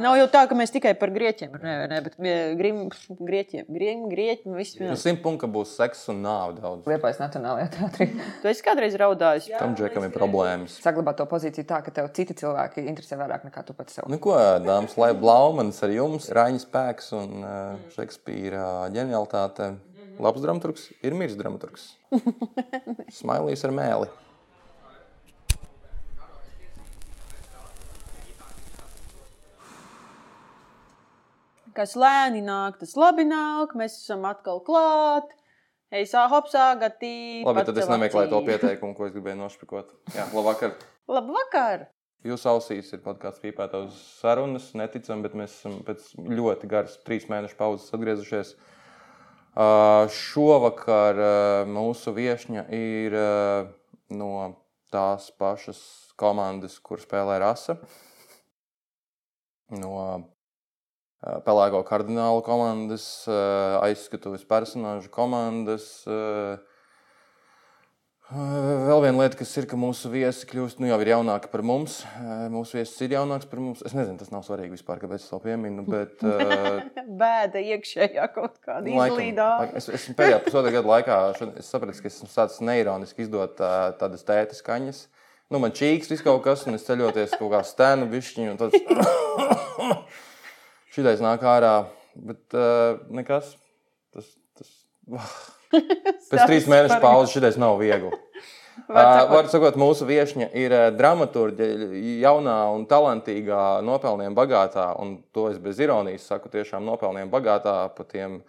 Nav jau tā, ka mēs tikai par grieķiem runājam, bet eh, grim, grieķiem, grim, grieķiem, Nu, vienā. simt punkti būs seks un nāve daudz. Liepais Nacionālajā teātrī. Tu esi kādreiz raudājis. Tam džekam ir problēmas. Saglabāt to pozīciju tā, ka tev citi cilvēki interesē vairāk nekā tu pats sev. Nu, ko, dāmas, lai Blaumanis ar jums, Raņas spēks un uh, Šekspīra ģenialitāte. Labs dramaturgs ir miris dramaturgs. Smailīs ar mēli. Kas lēni nāk, tas labi nāk. Mēs esam atkal klāt. Eisā, hopsā, gatī. Labi, tad es nemeklēju to pieteikumu, ko es gribēju nošpikot. Jā, labvakar. Labvakar! Jūsu ausīs ir kaut kāds pīpētājs sarunas, neticam, bet mēs esam pēc ļoti garas trīs mēnešu pauzes atgriezušies. Uh, šovakar uh, mūsu viesņa ir uh, no tās pašas komandas, kur spēlē Rasa. No Pelēko kardinālu komandas, uh, aizskatuves personāžu komandas. Uh, Vēl viena lieta, kas ir, ka mūsu viesi kļūst, nu jau ir jaunāki par mums. Eh, Mūsu viesis ir jaunāks par mums. Es nezinu, tas nav svarīgi vispār, kāpēc es to pieminu. Bet, Bēda iekšējā kaut kāda izlīdā. es, es pēdējā pusotra gada laikā sapratu, ka esmu sācis neironiski izdot tādas tēta skaņas. Nu, man čīks viss kaut kas, un es ceļoties kaut kā stēnu bišķiņu, un tad šitais nāk ārā. Bet uh, nekas, tas, tas, Pēc trīs mēnešu pauzes šitais nav viegli. Var sakot, mūsu viesņa ir ā, dramaturģe, jaunā un talantīgā, nopelniem bagātā, un to es bez ironijas saku, tiešām nopelniem bagātā pa tiem,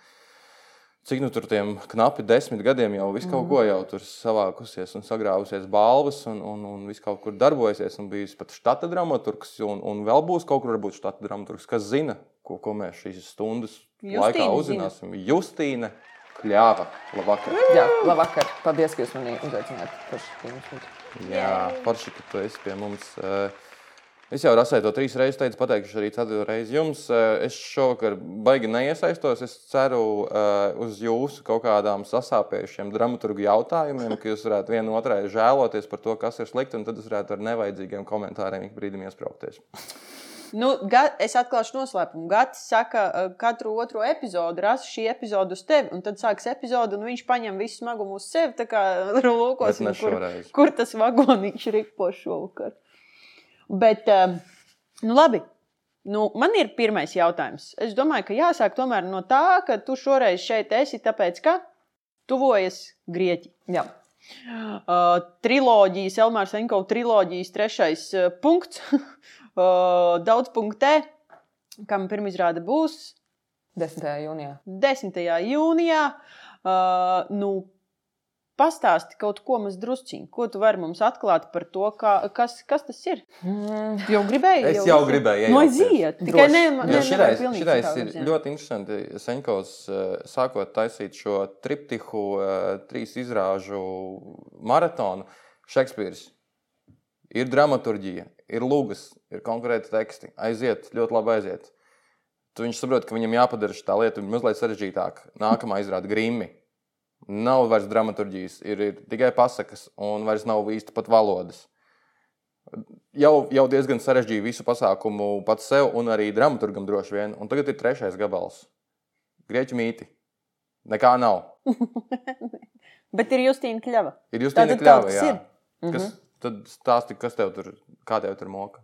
cik nu tur tiem knapi desmit gadiem jau visu kaut ko jau tur savākusies un sagrāvusies balvas un, un, un visu kaut kur darbojusies un bijis pat štata dramaturgs un, un vēl būs kaut kur varbūt štata dramaturgs, kas zina, ko, ko mēs šīs stundas Justīna laikā zina. uzzināsim. Justīna Kļāva, labvakar! Jā, labvakar. Paldies, ka jūs mani uzaicinājāt. Būtu. Jā, forši, ka tu esi pie mums. Eh, Es jau rasēju to trīs reizes, teicu, pateikšu arī ceturto reizi jums. Eh, Es šovakar baigi neiesaistos. Es ceru eh, uz jūsu kaut kādām sasāpējušiem dramaturgu jautājumiem, ka jūs varētu vienu otrai žēloties par to, kas ir slikti, un tad es varētu ar nevajadzīgiem komentāriem ik brīdim iesprāgties. Nu, ga- es atklāšu noslēpumu. Gatis saka, uh, katru otro epizodu rasa šī epizode uz tevi, un tad sāksies epizode, un viņš paņem visu smagumu uz sevi. Tā kā lūkosim, ne kur, kur tas vagonīšs ripo šovakar. Bet, um, nu labi. Nu, man ir pirmais jautājums. Es domāju, ka jāsāk tomēr no tā, ka tu šoreiz šeit esi, tāpēc ka tuvojas Grieķi. Jā. Uh, triloģijas, Elmāra Senkovas triloģijas trešais uh, punkts, uh, daudz punktē, kam pirmizrāde būs 10. jūnijā. 10. jūnijā. Uh, nu, Pastāsti kaut ko maz drusciņā, ko tu vari mums atklāt par to, kā, kas, kas tas ir. Mm. Jau gribēji? Es jau gribēju No iejaukties. aiziet. Tikai ne, Droši. ne, Jo ne, šitais, šitais ir virzienā. ļoti interesanti. Senkovs eh, sākot taisīt šo triptiku, eh, trīs izrāžu maratonu, Šekspīrs. Ir dramaturgija, ir lūgas, ir konkrēti teksti. Aiziet, ļoti labi aiziet. Tu viņš saprot, ka viņam jāpadara šī lieta mazliet sarežģītāka. Nākamā izrāda grīmi. Nav vairs dramaturgijas, ir, ir tikai pasakas, un vairs nav īsti pat valodas jau, jau diezgan sarežģīju visu pasākumu pats sev, un arī dramaturgam droši vien. Un tagad ir trešais gabals. Grieķu mīti. Nekā nav. Bet ir Justīna Kļava. Ir tādā Tātad kas jā. ir. Kas, tad stāsti, kas tev tur, kā tev tur moka.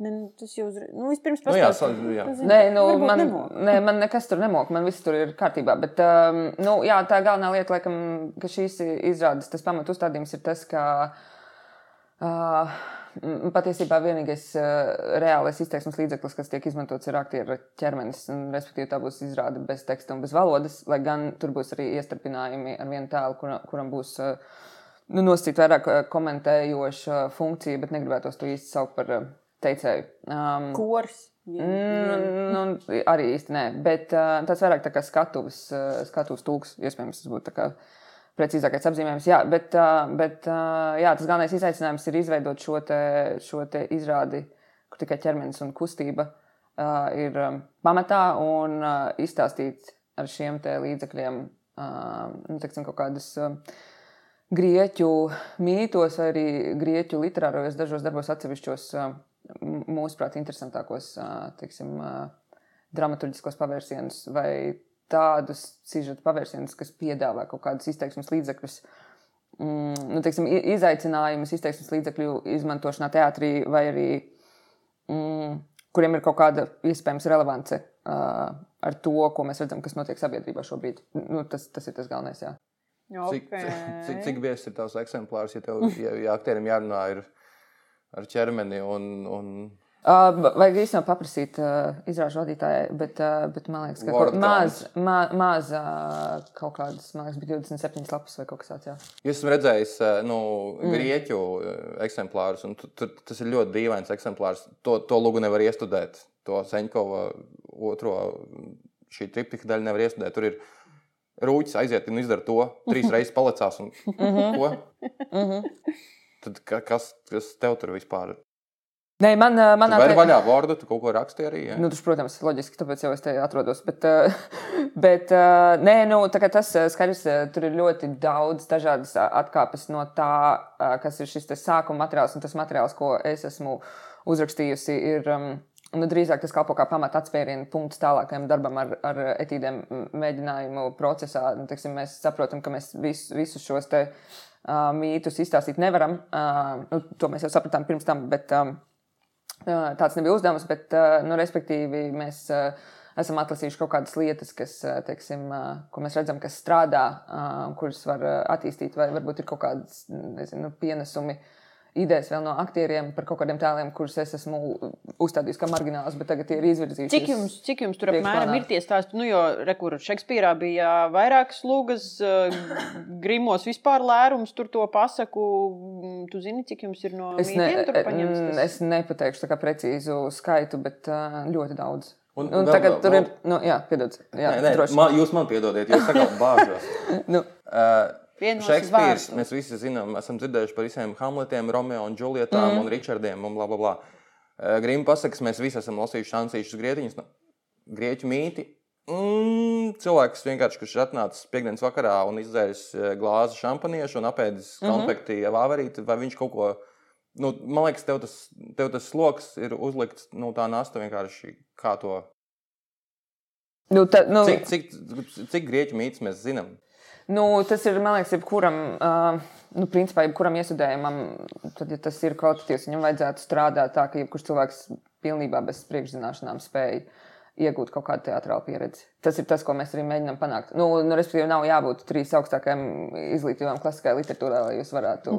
Ne, nu, tas jau uzreiz. Nu, vispirms Nu jā, pastāsti. sa- jā. Nē, nu, man, nē, man nekas tur nemok, man viss tur ir kārtībā. Bet, um, nu, jā, tā galvenā lieta, laikam, ka šīs izrādes, tas pamat uzstādījums ir tas, ka uh, patiesībā vienīgais uh, reālais izteiksmes līdzeklis, kas tiek izmantots, ir aktieru ķermenis. Un, respektīvi, tā būs izrāde bez teksta un bez valodas, lai gan tur būs arī iestarpinājumi ar vienu tēlu, kuram, kuram būs. Uh, Nu, nosacīt vairāk uh, komentējoša funkcija, bet negribētu to īsti saukt par uh, teicēju. Um, Kors. Mm, nu, arī īsti nē, bet uh, tas vairāk tā kā skatuves, uh, skatuves tūks, iespējams, tas būtu tā kā precīzākais apzīmējums. Jā, bet, uh, bet uh, jā, tas galvenais izaicinājums ir izveidot šo, te, šo te izrādi, kur tikai ķermenis un kustība uh, ir um, pamatā un uh, izstāstīt ar šiem līdzekļiem uh, nu, teiksim, kaut kādas. Uh, Grieķu mītos, vai arī grieķu literāros dažos darbos atsevišķos mūsuprāt, interesantākos teiksim, dramaturgiskos pavērsienus vai tādus sižeta pavērsienus, kas piedāvā kaut kādus izteiksmes līdzekļus. Mm, nu, teiksim, izaicinājumus izteiksmes līdzekļu izmantošanā teātrī, vai arī mm, kuriem ir kaut kāda iespējams relevance uh, ar to, ko mēs redzam, kas notiek sabiedrībā šobrīd. Nu, tas, tas ir tas galvenais. Jā. Cik, cik, cik biezs ir tavs eksemplārs, ja, tev, ja, ja aktierim jārunā ar ķermeni un, un Uh, vajag īstenībā paprasīt uh, izrāžu vadītājai, bet, uh, bet man liekas, ka kaut- maz, ma, maz uh, kaut kādas, man liekas, bija 27 lapas vai kaut kas tāds. Jā. Es esmu redzējis eh, nu, mm. grieķu eh, eksemplārus, un tas ir ļoti dīvains eksemplārs. To, to lugu nevar iestudēt. To Seņkova otro šī triptika daļa nevar iestudēt. Tur ir rūķis aiziet un izdara to, trīs reizes palicās. Un, ko? Tad ka- kas, kas tev tur vispār ir? Nē, man, Man manā te- vaļā vārdu, tu kaut ko raksti arī. Ja? Nu, tas, protams, loģiski, tāpēc jau es te atrodos. Bet, uh, bet uh, nē, nu, tas skaidrs, tur ir ļoti daudz dažādas atkāpes no tā, kas ir šis te sākuma materiāls. Un tas materiāls, ko es esmu uzrakstījusi, ir um, nu, drīzāk tas kalpo kā pamata atspērienu punkts tālākajam darbam ar, ar etīdēm m- mēģinājumu procesā. Nu, teiksim, mēs saprotam, ka mēs vis, visus šos te, uh, mītus izstāstīt nevaram. Uh, nu, to mēs jau sapratām pirms tam. Bet, um, Uh, Tāds nebija uzdevums, bet, uh, nu, respektīvi, mēs uh, esam atlasījuši kaut kādas lietas, kas, uh, teiksim, uh, ko mēs redzam, kas strādā, uh, kuras var uh, attīstīt, vai varbūt ir kaut kādas nezinu, pienesumi, idejas vēl no aktieriem par kaut kādiem tēliem, kurus es esmu uzstādījis kā marginālus, bet tagad tie ir izvirzīti. Cik jums, cik jums tur apmēram ir tie stāsti? Nu, jo rekur Šekspīrā bija vairākas lūgas, eh, grimos vispār lērums, tur to pasaku. Mm, Tu zini, cik jums ir no Es, ne, tur paņemts? mm, tas? es nepateikšu tā kā precīzu skaitu, bet uh, ļoti daudz. Un Un, vēl- tagad vēl- tur vēl- ir. Nu, jā, piedod. Jā, Nē, nē, man, jūs man piedodiet, jūs sakāt bāžos. Nu, Uh, Šekspīrs, mēs visi zinām, esam dzirdējuši par visiem Hamletiem, Romeo un Džulietām mm. un Ričardiem un bla bla bla. Uh, Grīma pasakas, mēs visi esam lasījuši Ansīšus Grieķiņus, nu, Grieķu mīti. Mm, cilvēks vienkārši, kurš ir atnācis piekdienas vakarā un izdzēris eh, glāzi šampaniešu un apēdis konfekti mm -hmm. vāverīti, vai viņš kaut ko. Nu, man liekas, tev tas, tev tas sloks ir uzlikts, nu, tā nasta vienkārši kā to. nu, ta, nu, Cik, cik, cik grieķu mītus mēs zinām? Nu, tas ir, man liekas, jebkuram, uh, nu, principā, jebkuram iestudējumam, tad, ja tas ir kvalitatīvs, viņam vajadzētu strādāt tā, ka jebkurš cilvēks pilnībā bez priekšzināšanām spēj iegūt kaut kādu teātrālu pieredzi. Tas ir tas, ko mēs arī mēģinām panākt. Nu, nu, respektīvi, nav jābūt trīs augstākajām izglītībām klasiskajā literatūrā, lai jūs varētu.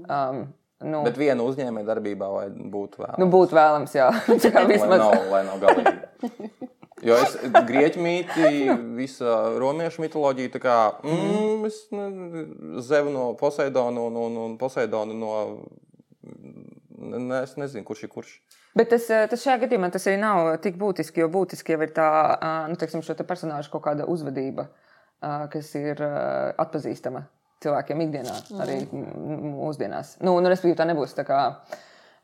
Um, nu, Bet viena uzņēmē darbībā vai būtu vēl? nu, būtu vēlams, jā. Tā kā lai vismaz. nav, lai nav galīgi. Jo es grieķu mītī, visa romiešu mitoloģija, tā kā mm, es, ne, Zevu no Poseidona un, un, un Poseidona no. Ne, es nezinu, kurš ir kurš. Bet tas, eh, tas šajā gadījumā tas arī nav tik būtiski, jo būtiski jau ir tā, ā, nu, teiksim, šo te personāžu kaut kāda uzvedība, ā, kas ir atpazīstama cilvēkiem ikdienā, arī mūsdienās. Nu, nu, respektīvi, tā nebūs tā kā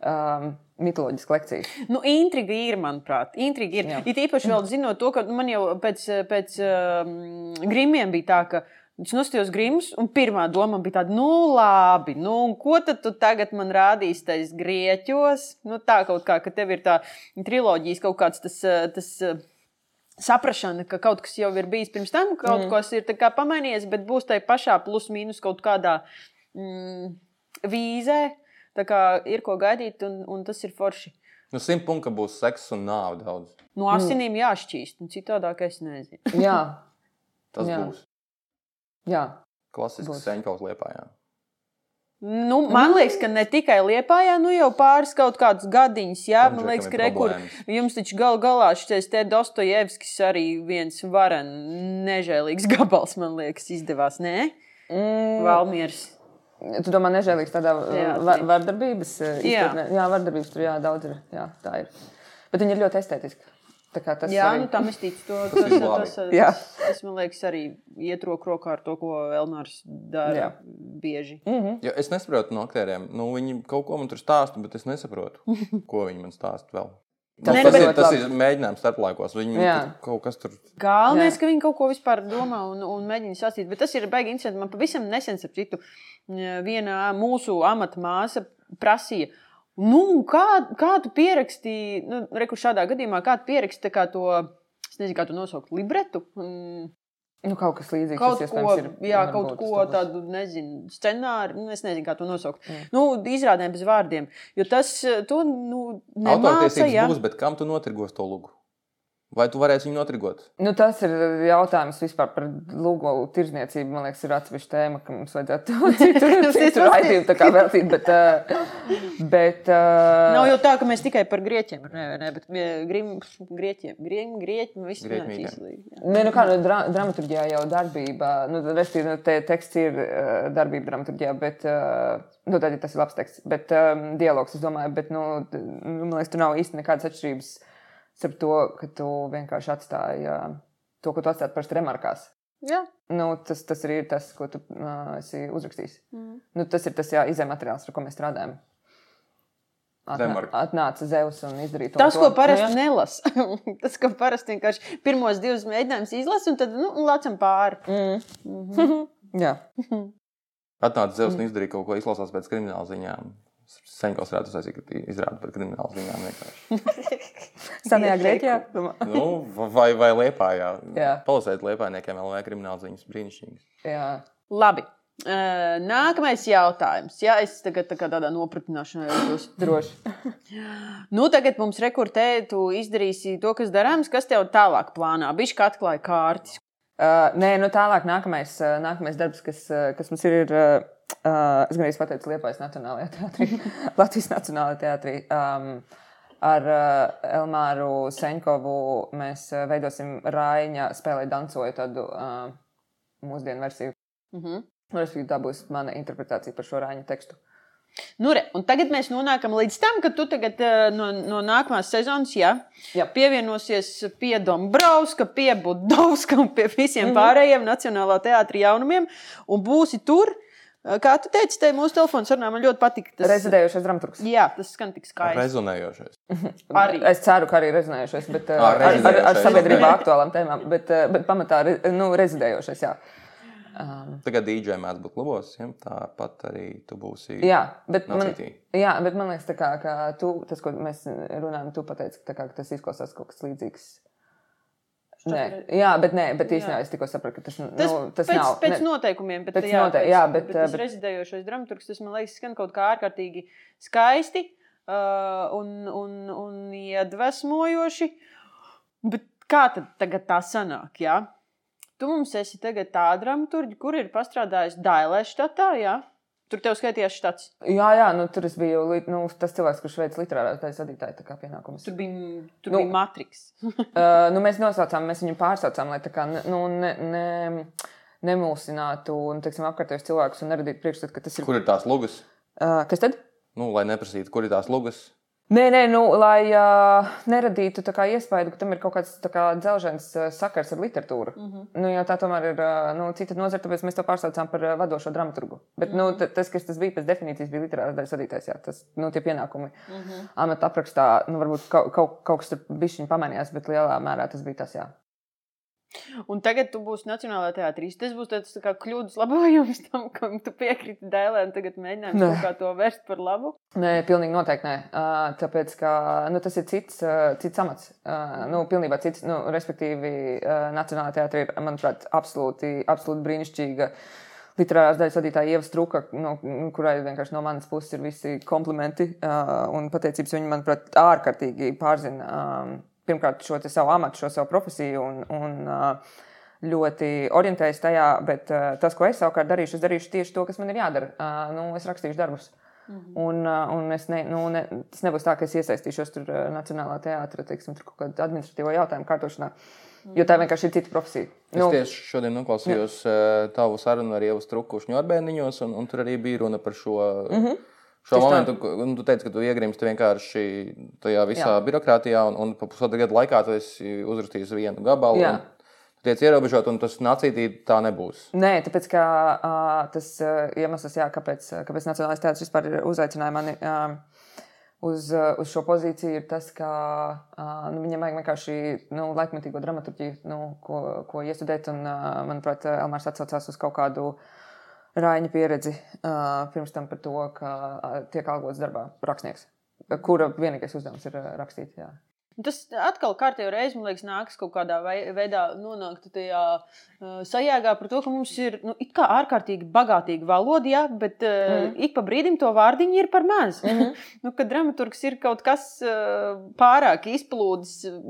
um, mitoloģiska lekcija. Nu, intriga ir, manuprāt. Intriga ir. Jā. It īpaši vēl zinot to, ka man jau pēc, pēc um, grimiem bija tā, ka es nostājos grimus, un pirmā doma bija tāda, nu, labi, nu, ko tad tu tagad man rādīsi tais grieķos? Nu, tā kaut kā, ka tev ir tā triloģijas kaut kāds tas. uh, tas uh, Saprašana, ka kaut kas jau ir bijis pirms tam, kaut mm. kas ir pamainījies, bet būs tai pašā plus-mínus kaut kādā mm, vīzē. Tā kā ir ko gaidīt, un, un tas ir forši. Nu, simt punkti būs seks un nāve daudz. No asinīm jāšķīst, un citādāk es nezinu. Jā, Tas Jā. būs jā. klasisks Būs. seņķaus liepājā. Nu, man liekas, ka ne tikai Lietpājā, nu jau pāris kaut kādus gadiņus, jā, Tam man liekas, ka rekur, jums taču gal galā šis te Dostojevskis arī viens varen nežēlīgs gabals, man liekas, izdevās, nē? Mm, Valmiers. Tu domā, nežēlīgs tādā Jā, va jā. vardarbības uh, Jā. izpratnē? Jā, vardarbības tur jā, daudz ir. Jā, tā ir. Bet viņi ir ļoti estētiski. Tā kā tas Jā, arī- nu tam es ticu. To, Tas tas, tas, tas, tas, man liekas, arī iet roku rokā ar to, ko Elnārs dara Jā. bieži. Mhm. Jo es nesaprotu no aktieriem. Nu, viņi kaut ko man tur stāsta, bet es nesaprotu, ko viņi man stāsta vēl. Tas Tas, ir, tas ir mēģinājums starplaikos. Viņi kaut kas tur. Galvenais, Jā. ka viņi kaut ko vispār domā un, un mēģina sasīt. Bet tas ir baigi interesanti. Man pavisam nesen, ap citu, viena mūsu amata māsa prasīja, Nu, kā, kā tu pierakstīji, nu, reku šādā gadījumā, kā tu pierakstīji tā kā to, es nezinu, kā tu nosaukt, libretu? Nu, kaut kas līdzīgs. Kaut ko, ir, jā, kaut ko tādu, nezinu, scenāriju, nu, es nezinu, kā to nosaukt. Mm. Nu, izrādēm bez vārdiem. Jo tas, tu, nu, nemāca, jā. būs, bet kam tu notirgos to lugu? Vai tu varēsi viņu notirgot? Nu, tas ir jautājums vispār par lūgu tirzniecību. Man liekas, ir atsevišķa tēma, ka mums vajadzētu citu, citu raidījumu tā kā veltīt. Bet, uh, bet uh, Nav jau tā, ka mēs tikai par grieķiem runājam, bet eh, grim, grieķiem, grim, grieķi, nu, mītiem. īslīgi. jā. Nē, nu kā nu, dra dramaturgijā jau darbība, nu, respektīvi, nu, te teksts ir uh, darbība dramaturgijā, bet, uh, nu, tad ja tas ir labs teksts, bet um, dialogs, es domāju, bet, nu, nu, man liekas, tur nav īsti nekādas atšķirības starp to, ka tu vienkārši atstāji uh, to, ko tu atstāji parasti remarkās. Jā. Nu, tas, tas arī ir tas, ko tu uh, esi uzrakstījis. Mm. Nu, tas ir tas izējuma materiāls, ar ko mēs strādājam. Atnā, atnāca Zeus un izdarīja to. Tas, un ko to. parasti Nu, nelasa. Tas, ko parasti vienkārši pirmos divus mēģinājumus izlasa, un tad nu, lācam pāri. Mm. Mhm. jā. Atnāca Zevs Mm. un izdarīja kaut ko, izklausās pēc krimināla ziņām. Senko varētu uztaisīt, ka izrāda par krimināla ziņām vienkārši. Senajā Grieķijā. nu, vai, vai Liepājā. Jā. Palasēt Liepājniekiem LV krimināla ziņas brīnišķīgi. Jā. Labi. Nākamais jautājums. Jā, es tagad tā tādā nopratināšanā jūtos. Droši. Nu, tagad mums rekurtē, tu izdarīsi to, kas darāms, kas tev tālāk plānā. Bišķi kā atklāja kārtas. Uh, nē, nu tālāk nākamais, nākamais darbs, kas, kas mums ir, ir uh, uh, es gandrīz pateicu Liepājas Nacionālajā teātrī, Latvijas Nacionālajā teātrī. Um, ar uh, Elmāru Senkovu mēs uh, veidosim Raiņa spēlē dancoju tādu uh, mūsdienu versiju. Uh -huh. Respektīvi, tā būs mana interpretācija par šo Raiņa tekstu. Nu, re, tagad mēs nonākam līdz tam, ka tu tagad eh, no, no nākamās sezonas jā, Jā. pievienosies pie Dombrovska, pie Budovska un pie visiem mm. -hmm. pārējiem Nacionālā teātra jaunumiem. Un būsi tur, kā tu teici, te mūsu telefons sarunā man ļoti patīk. Tas, Rezidējošais dramaturgs. jā, tas skan tik skaisti. Rezonējošais. Arī. Es ceru, ka arī rezonējošais, bet Ā, ar, ar, ar sabiedrībā aktuālām tēmām, bet, bet pamatā nu, rezidējošais. Jā. Um, Tagad DJ mēdz būt klubos, ja? tāpat arī tu būsi. jā, bet man, Nocītī. jā, bet man liekas, tā kā, ka tu, tas, ko mēs runājam, tu pateici, ka, tā kā, ka tas izklausās kaut kas līdzīgs. Nē, jā, bet, nē, bet īstenībā es tikko sapratu, ka tas, Tas, nu, tas pēc, nav. pēc ne- noteikumiem, bet, Pēc jā, note- pēc, jā, bet, bet tas bet- rezidējošais dramaturgs, tas man liekas, skan kaut kā ārkārtīgi skaisti uh, un, un, un iedvesmojoši. Bet kā tad tagad tā sanāk? Jā? Tu mums esi tagad tā dramaturgi, kur ir pastrādājis Dailē štatā, jā? Tur tev skaitījās štats. Jā, jā, nu, tur biju nu, tas cilvēks, kurš veids literārā taisa vadītāja tā kā pienākumus. Tur bija, tur Nu, bija Matrix. Uh, nu, mēs nosaucām, mēs viņu pārsaucām, lai tā kā ne, nu, ne, ne, nemulsinātu un, teiksim, apkārtējos cilvēkus un neradītu priekšstatu, ka tas ir. Kur ir tās lugas? Uh, kas tad? Nu, lai neprasītu, kur ir tās lugas. Nē, nē, nu, lai uh, neradītu iespēju, ka tam ir kaut kāds kā dzelžens uh, sakars ar literatūru. Mm -hmm. nu, tā tomēr ir uh, nu, cita nozara, tāpēc mēs to pārsaucām par uh, vadošo dramaturgu. Bet mm -hmm. nu, t- tas, kas tas bija pēc definīcijas, bija literārs daļas vadītājs. Jā, tas nu, tie pienākumi. Mm -hmm. Amata aprakstā, nu, varbūt kaut, kaut, kaut kas tur bišķiņ pamainījās, bet lielā mērā tas bija tas, jā. Un tagad tu būsi Nacionālajā teātrī. Tas būs tāds tā kā kļūdas labojums tam, kam tu piekriti Dailē, un tagad mēģinājums Nē. kaut kā to vērst par labu. Nē, pilnīgi noteikti nē. Uh, tāpēc, ka nu, tas ir cits, uh, cits amats. Uh, nu, pilnībā cits, nu, respektīvi, uh, Nacionālajā teātrī ir, manuprāt, absolūti, absolūti brīnišķīga. Literārās daļas vadītāja Ieva Struka, no, kurai vienkārši no manas puses ir visi komplimenti uh, un pateicības. Viņa, manuprāt, ārkārtīgi pārzina um, pirmkārt šo te savu amatu, šo savu profesiju un, un ļoti orientējas tajā. Bet tas, ko es savukārt darīšu, es darīšu tieši to, kas man ir jādara. Nu, es rakstīšu darbus. Un, uh, un es ne, nu, ne, tas nebūs tā, ka es iesaistīšos tur Nacionālā teātrī, teiksim, tur kaut kādā administratīvo jautājumu kārtošanā. Jo tā vienkārši ir cita profesija. Es Nu, tieši šodien noklausījos uh, tavu sarunu ar Ievu Strukušu Ņorbēniņos, un, un tur arī bija runa par šo. Mm -hmm. Šo Tieši momentu, ku- un tu teici, ka tu iegrimsti vienkārši tajā visā Jā. Jā. birokrātijā, un, un pa pusotru gadu laikā tu esi uzrakstījis vienu gabalu. Jā. tiec ierobežot, un tas nācītī tā nebūs. Nē, tāpēc ka, uh, tas uh, iemesls, jā, kāpēc, kāpēc Nacionālais teātris vispār ir uzaicināja mani uh, uz, uh, uz šo pozīciju, ir tas, ka uh, nu, viņam vajag vienkārši nu, laikmetīgo dramaturgiju, nu, ko, ko iestudēt. Un, uh, manuprāt, Elmārs atsaucās uz kaut kādu rāņa pieredzi uh, pirms tam par to, ka uh, tiek algots darbā rakstnieks. kura vienīgais uzdevums ir uh, rakstīt. Jā. Tas atkal kārtībā reizē, man liekas, nāks kaut kādā veidā nonākt tajā uh, sajēgā par to, ka mums ir nu, it kā ārkārtīgi bagātīga valoda, jā, bet uh, mm. ik pa brīdim to vārdiņu ir par maz. Mm -hmm. nu, kad dramaturgs ir kaut kas uh, pārāk izplūdis uh,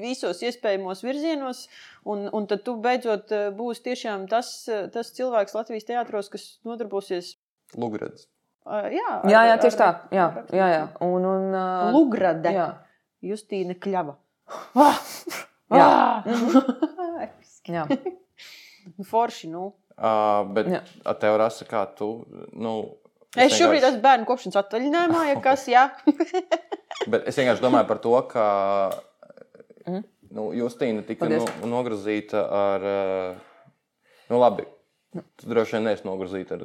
visos iespējamos virzienos, un, un tad tu beidzot būsi tiešām tas, tas cilvēks Latvijas teātros, kas nodarbosies. Lugredz. Uh, jā, Jā, jā, ar- tieši tā. ar- Jā, ar- jā, jā. Un, un, uh, Lugrade. jā. Justīna Kļava. Ah! Jā. Ah! Jā. Forši, nu. Uh, bet Jā. ar tevi rasa, kā tu. Nu, Es šobrīd vienkārši- esmu bērnu kopšanas atvaļinājumā, ja kas, jā. Bet es vienkārši domāju par to, ka Mhm. nu, Justīna tika no, nogrozīta ar. Nu, labi. Tu droši vien neesi nogrozīta ar.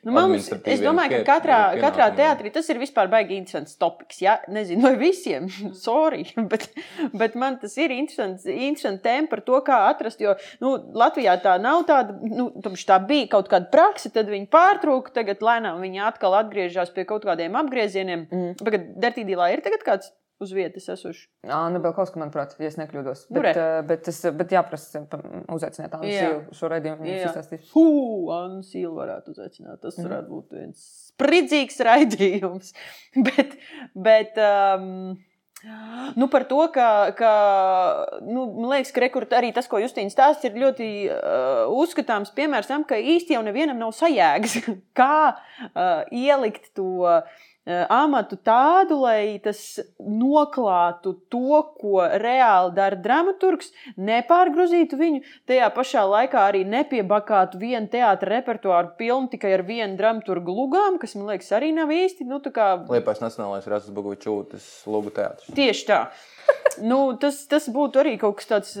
Nu, mums, es domāju, ka katrā, katrā teātrī tas ir vispār baigi interesants topiks. Ja? Nezinu, vai visiem, sorry, bet, bet man tas ir interesants, interesants tēma par to, kā atrast. Jo nu, Latvijā tā nav tāda, nu, tomēr tā bija kaut kāda praksa, tad viņi pārtrūka, tagad lēnām viņi atkal atgriežas pie kaut kādiem apgriezieniem. Mm. Tagad Dertīdīlā ir tagad kāds uz vietas esošs. Anna Belkovska, manuprāt, ja es nekļūdos. Nu, Bet, re. uh, bet, es, bet jāprasa uzaicināt Annu Jā. Sīlu šo raidījumu. Jā. Viņš izstāstīs. Fū, Anna Silva varētu uzaicināt. Tas Mhm. varētu būt viens spridzīgs raidījums. bet, bet um, nu, par to, ka, ka nu, man liekas, ka rekord, arī tas, ko Justīna stāsta, ir ļoti uh, uzskatāms piemērs tam, ka īsti jau nevienam nav sajēgas, kā uh, ielikt to. uh, Amatu tādu, lai tas noklātu to, ko reāli dara dramaturgs, nepārgrozītu viņu, tajā pašā laikā arī nepiebakātu vienu teātra repertuāru pilnu tikai ar vienu dramaturgu lugām, kas man liekas arī nav īsti. Nu, kā Liepais Nacionālais Rastas Bogovičūtis Lugu teātris. tieši tā. nu, tas, tas būtu arī kaut kas tāds.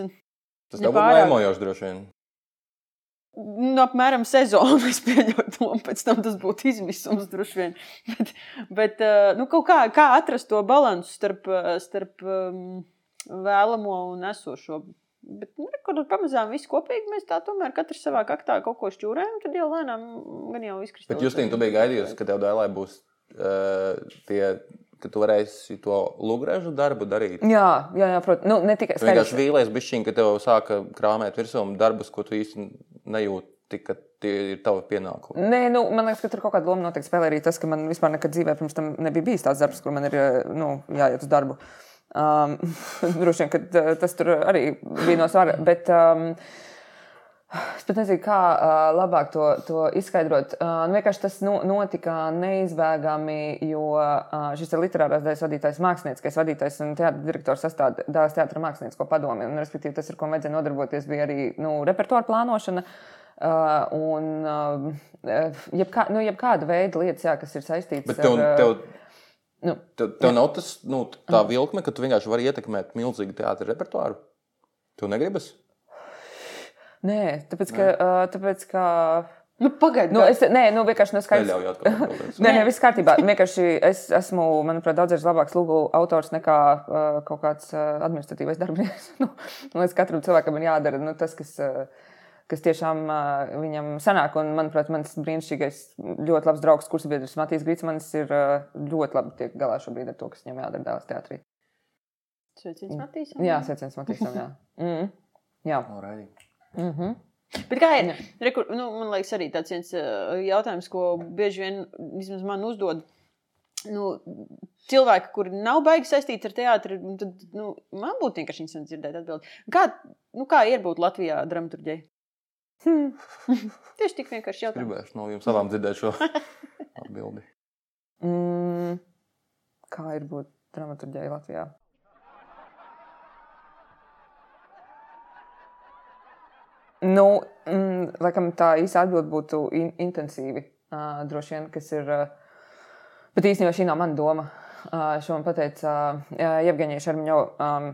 Tas tev būtu pārāk. laimojoši droši vien. Nu, apmēram sezonu es pieļautu, un pēc tam tas būtu izmisums droši vien. Bet, bet eh, nu, kā, kā atrast to līdzsvaru starp, eh, starp um, vēlamo un esošo. Bet, nu, kur pamazām viss kopīgi mēs tā tomēr katrs savā kaktā kaut ko šķūrējam, tad jau lēnām gan jau izkristalizēs. Bet Justīna, tu biji gaidījusi, ka tev dēlē būs uh, tie, ka tu varēsi to lugrežu darbu darīt. Jā, jā, jā protams. Nu, ne tikai Tu vienkārši vīlies bišķiņ, ka tev sāka krāmēt virsū darbus, ko tu īsti nejūti, ka tie ir tavi pienākumi. Nē, nu, man liekas, ka tur kaut kāda loma noteikti spēlē arī tas, ka man vispār nekad dzīvē pirms tam nebija bijis tāds darbs, kur man ir nu, jāiet uz darbu. Um, droši vien, ka tas tur arī bija no svara. Bet, um, Es pat nezinu, kā uh, labāk to, to izskaidrot. Uh, nu, vienkārši tas nu, notika neizbēgami, jo uh, šis ir literārās daļas vadītājs, mākslinieckais vadītājs un teātris direktors sastāv Dāvidas teātra māksliniecisko padomi. Un, respektīvi, tas, ar ko vajadzēja nodarboties, bija arī nu, repertuāra plānošana. Uh, un uh, jebkā, nu, jebkāda veida lietas, jā, kas ir saistītas Bet tev, ar. tev, nu, tev, tev nav tas, nu, tā vilkme, ka tu vienkārši vari ietekmēt milzīgu teātra repertuāru. Tu negribas? Nē, tāpēc ka. Uh, tāpēc, ka Nu, Pagaidiet, nu, es, nē, nu, vienkārši neskaidrs. Atbildēt. Nē, nē, viss kārtībā. Vienkārši es esmu, manuprāt, daudzreiz labāks lūgu autors nekā uh, kaut kāds uh, administratīvais darbinieks. nu, liekas, katram cilvēkam ir jādara nu, tas, kas, uh, kas tiešām uh, viņam sanāk. Un, manuprāt, mans brīnišķīgais, ļoti labs draugs, kursbiedrs Matīs Grīsmanis, ir uh, ļoti labi tiek galā šobrīd ar to, kas viņam jādara Dāvidas teātrī. Sveiciens, Matīs. Jā, sveiciens Matīsam. Jā. Mm. jā. Alrighty. Mm -hmm. Bet kā ir? Rekur, nu, man liekas, arī tāds viens uh, jautājums, ko bieži vien vismaz man uzdod. Nu, cilvēki, kuri nav baigi saistīti ar teātri, un tad nu, man būtu vienkārši interesanti dzirdēt atbildi. Kā, nu, kā ir būt Latvijā dramaturģijai? Hmm. Tieši tik vienkārši jautājums. Gribēšu no jums abām dzirdēt šo atbildi. Mm. Kā ir būt dramaturģijai Latvijā? Nu, mm, laikam tā īsa atbilde būtu in intensīvi. Uh, droši vien, kas ir. Uh, bet īstenībā šī nav mana doma. Uh, šo man pateica uh, Jevģīnija Šarmiņo um,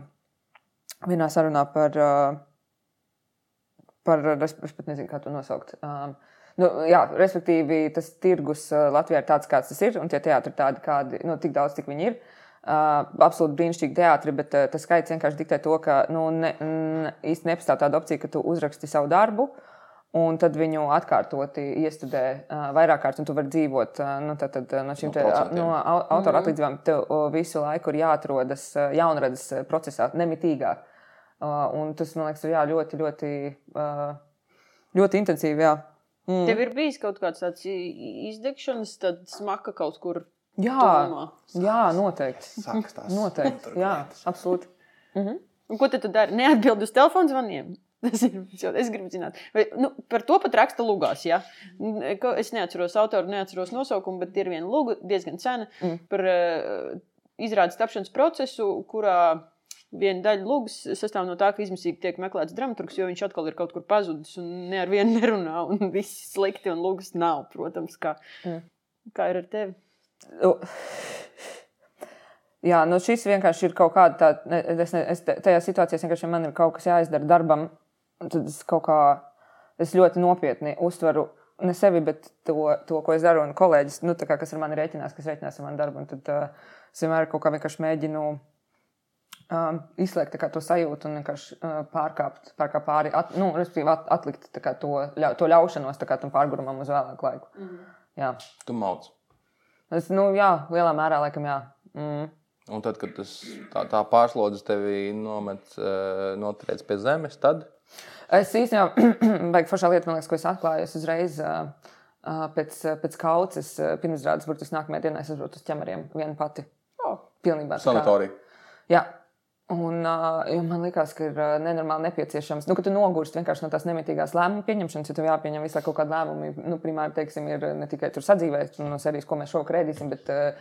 vienā sarunā par. Uh, par es, pat nezinu, kā to nosaukt. Um, nu, jā, respektīvi, tas tirgus Latvijā ir tāds, kāds tas ir, un tie teātri ir tādi, kādi, nu, tik daudz, cik viņi ir. Uh, absolūti brīnišķīgi teātri, bet uh, tas skaits vienkārši diktē to, ka nu, ne, n, īsti nepastāv tāda opcija, ka tu uzraksti savu darbu. Un tad viņu atkārtoti iestudē uh, vairāk kārtas, un tu vari dzīvot uh, nu, tad, tad, no šīm No te, no au- autora atlīdzībām. Tev uh, visu laiku ir jāatrodas uh, jaunradas uh, procesā, nemitīgā. Uh, un tas, man liekas, ir jā, ļoti, ļoti, uh, ļoti intensīvi. Jā. Mm. Tev ir bijis kaut kāds tāds izdegšanas, tad smaka kaut kur. Jā, tuvumā? jā, noteikti. Sākas tās Noteikti. Jā, absolūti. Un Ko tad tu dari? Neatbild uz telefonu zvaniem. Tas ir, es gribu zināt, vai, nu, par to pat raksta lugās. Ja? Es neatceros autoru, neatceros nosaukumu, bet ir viena luga, diezgan sena, Mm. mm. par uh, izrādes tapšanas procesu, kurā viena daļa lugas sastāv no tā, ka izmisīgi tiek meklēts dramaturgs, jo viņš atkal ir kaut kur pazudis un ne ar vienu nerunā, un viss slikti, un lugas nav, protams, kā, Mm. kā ir ar tevi. Jā, nu šis vienkārši ir kaut kāda tāda. Es, ne- es tajā situācijā vienkārši man ir kaut kas jāizdara darbam. un Tad es kaut kā, es ļoti nopietni uztveru ne sevi, bet to, to ko es daru. Un kolēģis, nu, tā kā, kas ar mani rēķinās, kas rēķinās ar manu darbu. un Tad uh, es vienmēr kaut kā vienkārši mēģinu um, izslēgt tā kā to sajūtu un vienkārši uh, pārkāpt, pārkāpt pāri, at, nu, respektīvi at, atlikt tā kā to, ļau, to ļaušanos tā kā tam pārgurumam uz vēlāku laiku. Mm. Jā. Tu mauc. Es, nu, jā, lielā mērā, laikam, jā. Mm. Un tad, kad tas, tā, tā pārslodze tevi nomet, uh, notriec pie zemes, tad Es īstenībā, vajag foršā lieta, man liekas, ko es atklāju. Es uzreiz uh, uh, pēc, pēc kauces, uh, pirms rādes, burtiski nākamajā dienā es aizbraucu uz ķemeriem viena pati. Oh. Pilnībā. sanatorija. Jā. Un uh, man liekas, ka ir uh, nenormāli nepieciešams, nu, ka tu nogursti vienkārši no tās nemitīgās lēmumu pieņemšanas, jo tev jāpieņem laiku kaut kādi lēmumi. Nu, primāri, teiksim, ir ne tikai tur sadzīvēt, no serijas, ko mēs šovakar ēdīsim, bet uh,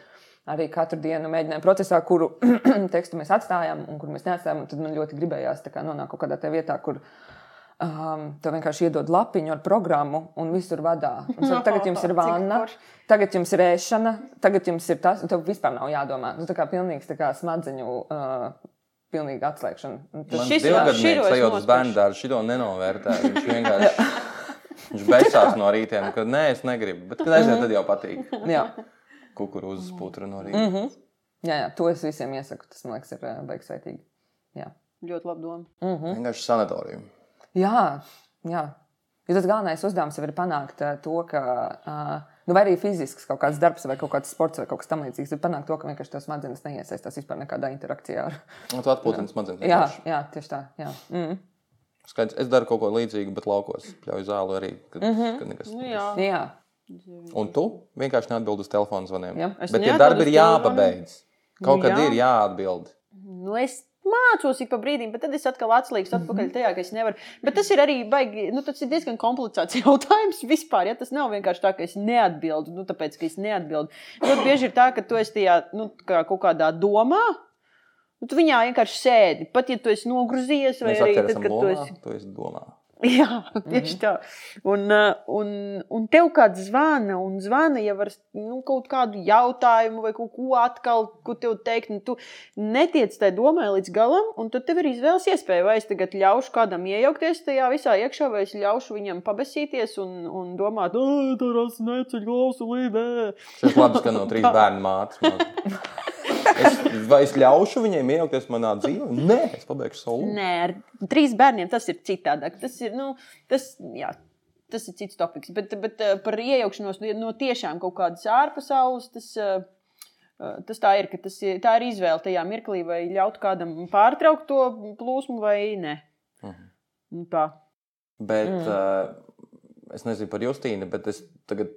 arī katru dienu mēģinājumu procesā, kuru tekstu mēs atstājām un kur mēs neatstājām. Tad man ļoti gribējās kā, nonākt kaut kādā tajā vietā, kur um, tev vienkārši iedod lapiņu ar programmu un visur vadā. Un saka, tagad jums ir forši. tagad jums ir ēšana, tagad jums ir tas, un tev vispār nav jādomā. Nu, tā kā pilnīgs tā kā smadzeņu. Uh, Pilnīgi atslēgšana. Tas- Šis divgadnieks širos sajūt uz bērnu dārzu, šito nenovērtē. Viņš vienkārši viņš besās no rītiem, kad nē, es negribu. Bet, kad aiziet, tad jau patīk. Jā. Kukurūzas putra no rīta. Mm -hmm. jā, jā, to es visiem iesaku. Tas man liekas, ir uh, beigas vērtīgi. Jā. Ļoti labi doma. Vienkārši sanatorija. Jā, jā. Jo tas galvenais uzdevums jau ir panākt uh, to, ka, uh, nu, vai arī fizisks kaut kāds darbs, vai kaut kāds sports, vai kaut kas tamlīdzīgs, ir panākt to, ka vienkārši tās smadzenes neiesaistās vispār nekādā interakcijā ar. Un tu atpūtini smadzenes. Jā, jā, tieši tā. Jā. Mm. Skaidrs, es daru kaut ko līdzīgu, bet laukos pļauju zāli arī. Kad, mm -hmm. kad nekas, Nu, jā. jā. Un tu vienkārši neatbildi uz telefona zvaniem. Jā. Es Bet tie neatbildu darbi ir telefonu. jāpabeidz. Kaut Nu, kad jā. ir jāatbild. Nu, es mācos ik pa brīdim, bet tad es atkal atslīgstu atpakaļ tajā, ka es nevaru. Bet tas ir arī baigi, nu, tas ir diezgan komplicēts jautājums vispār. Ja? Tas nav vienkārši tā, ka es neatbildu, nu, tāpēc, ka es neatbildu. Ļoti bieži ir tā, ka tu esi tajā nu, kā kaut kādā domā. Nu, tu viņā vienkārši sēdi. Pat ja tu esi nogruzījies, vai Mēs arī tad, kad tu lomā, esi. tu esi domā. Jā, tieši tā. Un, uh, un, un tev kāds zvana, un zvana jau ar nu, kaut kādu jautājumu, vai kaut ko atkal, ko tev teikt. Un tu netiec tajā domā līdz galam, un tad tev ir izvēles iespēja, vai es tagad ļaušu kādam iejaukties tajā visā iekšā, vai es ļaušu viņam pabasīties un, un domāt, neceļu klausu līdē. Šis labi skan no trīs bērnu mātes. Es, vai es ļaušu viņiem iejaukties manā dzīvē? Nē, es pabeigšu savu. Nē, ar trīs bērniem tas ir citādāk. Tas ir, nu, tas, jā, tas ir cits topiks. Bet, bet eh, par iejaukšanos no- no tiešām kaut kādas ārpasaules, tas, eh, eh, tas tā ir, ka tas ir, tā ir izvēle tajā mirklī, vai ļaut kādam pārtraukt to plūsmu vai nē. Mhm. Nu, tā. Bet mm. uh, es nezinu par Justīnu, bet es tagad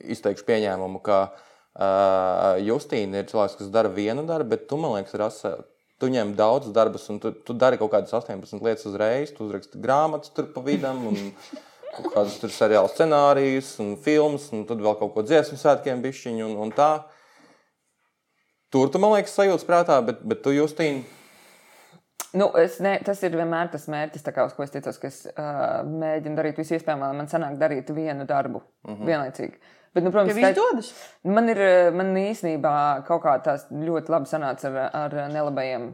izteikšu pieņēmumu, ka uh, Justīna ir cilvēks, kas dara vienu darbu, bet tu, man liekas, rasa. Tu ņem daudz darbus, un tu, tu dari kaut kādas 18 lietas uzreiz. Tu uzraksti grāmatas tur pa vidam, un kaut kādus tur seriālu scenārijus, un filmas, un tad vēl kaut ko dziesmu svētkiem, bišķiņu un, un tā. Tur tu, man liekas, sajūta prātā, bet, bet tu, Justīna, Nu, es ne, tas ir vienmēr tas mērķis, kā, uz ko es ticos, ka es uh, mēģinu darīt visu iespējamo, lai man sanāk darīt vienu darbu mm -hmm. vienlaicīgi. Bet, nu, protams, Tev skait- izdodas? Man ir man īstenībā kaut kā tās ļoti labi sanāca ar, ar nelabajiem.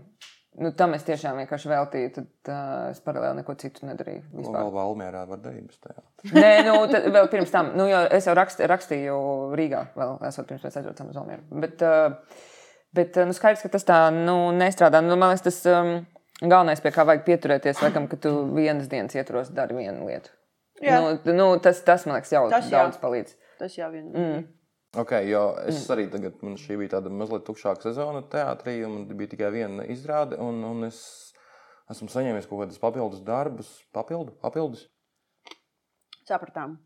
Nu, tam es tiešām vienkārši veltīju. Tad uh, es paralēli neko citu nedarīju. nu, vispār. vēl Valmērā var darīt. Nē, nu, tad, vēl pirms tam. Nu, jo es jau rakst, rakstīju Rīgā, vēl esot pirms mēs aizbraucām uz Almieru. Bet, uh, bet nu, skaidrs, ka tas tā nu, nestrādā. Nu, man liekas, tas um, galvenais, pie kā vajag pieturēties, laikam, ka tu vienas dienas ietvaros dari vienu lietu. Jā. Nu, nu, tas, tas, man liekas, jau Tas tas jā. daudz palīdz. Tas jau vien. Mm. Ok, jo es arī tagad, man šī bija tāda mazliet tukšāka sezona teātrī, un man bija tikai viena izrāde, un, un es esmu saņēmis kaut kādus papildus darbus, papildu, papildus. Sapratām.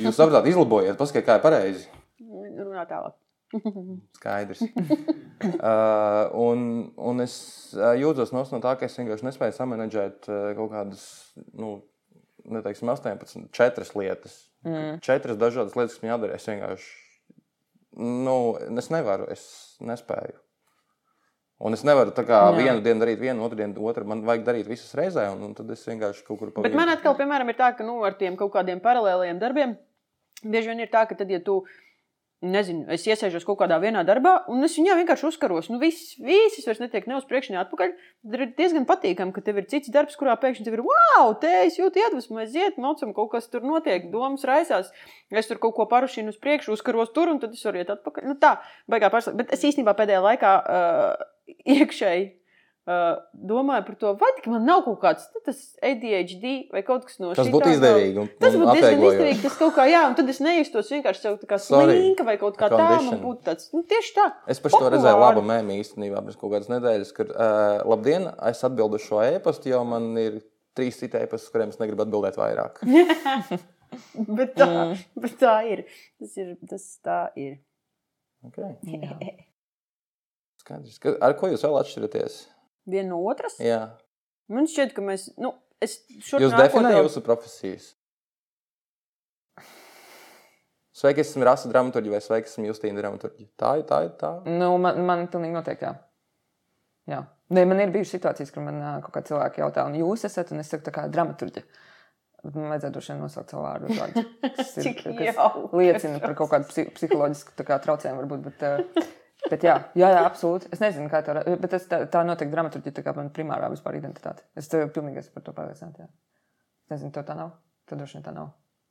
Jūs sapratāt, izlabojiet, paskatiet, kā ir pareizi. Runā tālāk. Skaidrs. uh, un, un es uh, jūtos no tā, ka es vienkārši nespēju samanģēt uh, kaut kādas, nu, neteiksim, 18, 4 lietas. Mm. Četras dažādas lietas, kas man jādara. Es vienkārši, nu, es nevaru, es nespēju. Un es nevaru tā kā Jā. vienu dienu darīt vienu, otru dienu otru. Man vajag darīt visas reizē, un, un tad es vienkārši kaut kur pa Bet man atkal, piemēram, ir tā, ka nu, ar tiem kaut kādiem paralēliem darbiem bieži vien ir tā, ka tad, ja tu, nezinu, es iesēžos kaut kādā vienā darbā, un es viņā vienkārši uzkaros, nu viss, viss vairs netiek ne uz priekšu, ne atpakaļ. Tad ir diezgan patīkami, ka tev ir cits darbs, kurā pēkšņi tev ir, wow, te es jūtu iedvesmu, aiziet, mocam, kaut kas tur notiek, domas raisās. Es tur kaut ko parušinu uz priekšu, uzkaros tur, un tad es varu iet atpakaļ. Nu, tā, baigā pārstāvja. Bet es īstenībā pēdējā laikā uh, iekšēji domāju par to, vai tik man nav kaut kāds nu, tas ADHD vai kaut kas no Tas šitā būtu izdevīgi. Un, Tas būtu diezgan izdevīgi. Tas kaut kā, jā, un tad es nejustos vienkārši sev tā kā slinka vai kaut kā tāda. Man būtu tāds, nu, tieši tā. Es par to redzēju labu mēmī īstenībā pirms kaut kādas nedēļas, kad uh, labdien, es atbildu uz šo e-pastu, jo man ir trīs citi e-pasti, uz kuriem es negribu atbildēt vairāk. bet, tā, mm. bet tā ir. Tas ir. Tas tā ir. Okay. Skaidrs. Ka- Ar ko jūs vēl atšķiraties? Viena no otras. Jā. Man šķiet, ka mēs. Nu, es Jūs definējat jau- jūsu profesijas. Sveiki, esmu Rasa dramaturgi vai sveiki, esmu Justīna dramaturgi. Tā ir, tā ir, tā. Nu, man, man pilnīgi noteikti, jā. jā. Ne, man ir bijušas situācijas, kur man kaut kā cilvēki jautā, un jūs esat, un es saku, tā kā dramaturgi. Man vajadzētu droši vien nosaukt savu vārdu. vārdu, kas ir- kas liecina par kaut kādu psi psiholoģisku kā traucējumu, varbūt. Bet, ā, bet jā, jā, jā, absolūti. Es nezinu, kā tā ir. Bet tas, tā, tā noteikti dramaturgi tā kā man primārā vispār identitāte. Es tev pilnīgi esmu par to pārliecināta. Es nezinu, tev tā nav. Tev droši vien tā nav.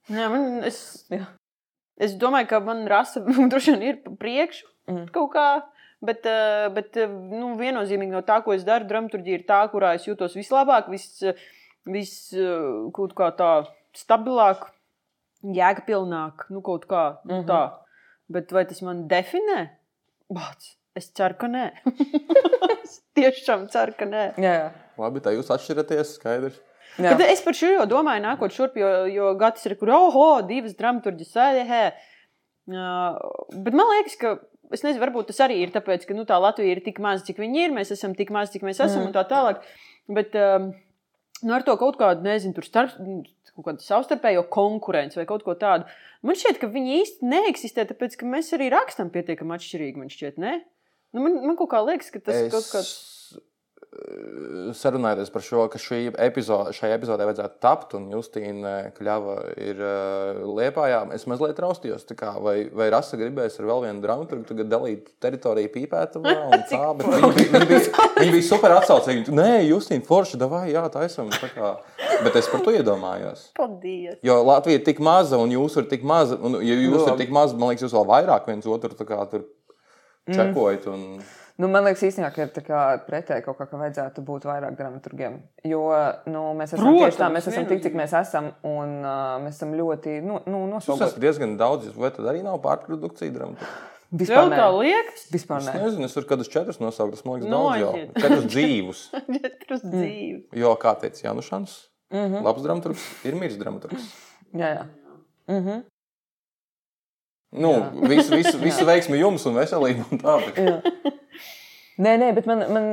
Jā, man, es, Jā. es domāju, ka man rasa droši vien ir priekšu Mhm. kaut kā. Bet, eh, bet eh, nu, viennozīmīgi no tā, ko es daru, dramaturgija ir tā, kurā es jūtos vislabāk, vis, vis eh, kaut kā tā stabilāk, jēgpilnāk, nu kaut kā nu, Mhm. tā. Bet vai tas man definē? Bāc, es ceru, ka nē. es tiešām ceru, ka nē. Jā, jā. Labi, tā jūs atšķiraties. Skaidrs. jā. Bet es par šo jau domāju, nākot šurp, jo, jo Gatis ir kur, oh, divas dramaturģijas sēdē. Bet man liekas, ka. Es nezinu, varbūt tas arī ir tāpēc, ka nu, tā Latvija ir tik maza, cik viņi ir. Mēs esam tik mazi, cik mēs esam, Mm. un tā tālāk. Bet um, nu, ar to kaut kādu, nezinu, tur starp, kaut kādu savstarpējo konkurenci vai kaut ko tādu. Man šķiet, ka viņi īsti neeksistē, tāpēc ka mēs arī rakstam pietiekami atšķirīgi. Man šķiet, ne? Nu, man, man kaut kā liekas, ka tas ir kaut kāds. eh, Sarunājoties par šo, ka šī epizode, šai epizodē vajadzētu tapt, un Justīna Kļava ir uh, liepājā, es mazliet raustījos. Kā, vai, vai Rasa gribēs ar vēl vienu dramaturgu tagad dalīt teritoriju pīpētavā tā, bet viņi viņi bija, viņi bija super atsaucīgi. Nē, Justīna Forša, davai, jā, tā esam. Tā kā, bet es par to iedomājos. Paldies! Jo Latvija ir tik maza, un jūs esat tik maza. Un, ja jūs Nu, esat tik mazi, man liekas, jūs vēl vairāk viens otru tur čekojat. Un... Nu, man liekas, īstenībā, ka ir pretēji kaut kā, ka vajadzētu būt vairāk dramaturgiem. Jo nu, mēs esam Protams, tieši tā, mēs esam tik, cik mēs esam, un uh, mēs esam ļoti nu, nu, Jūs nosogoti. esat diezgan daudz, vai tad arī nav pārprodukcija dramaturga? Vispār nē. tā liekas? Vispār Es nē. nezinu, es varu kādus četrus nosaukt. Tas man liekas, Nu, daudz jau. Četrus dzīvus. Četras dzīves. Jo, kā teica Janušans, Mm -hmm. labs dramaturgs ir miris dramaturgs. Jā, jā. Mm -hmm. Nu, visu, visu, visu veiksmi jums un veselību un tā. Nē, nē, bet man, man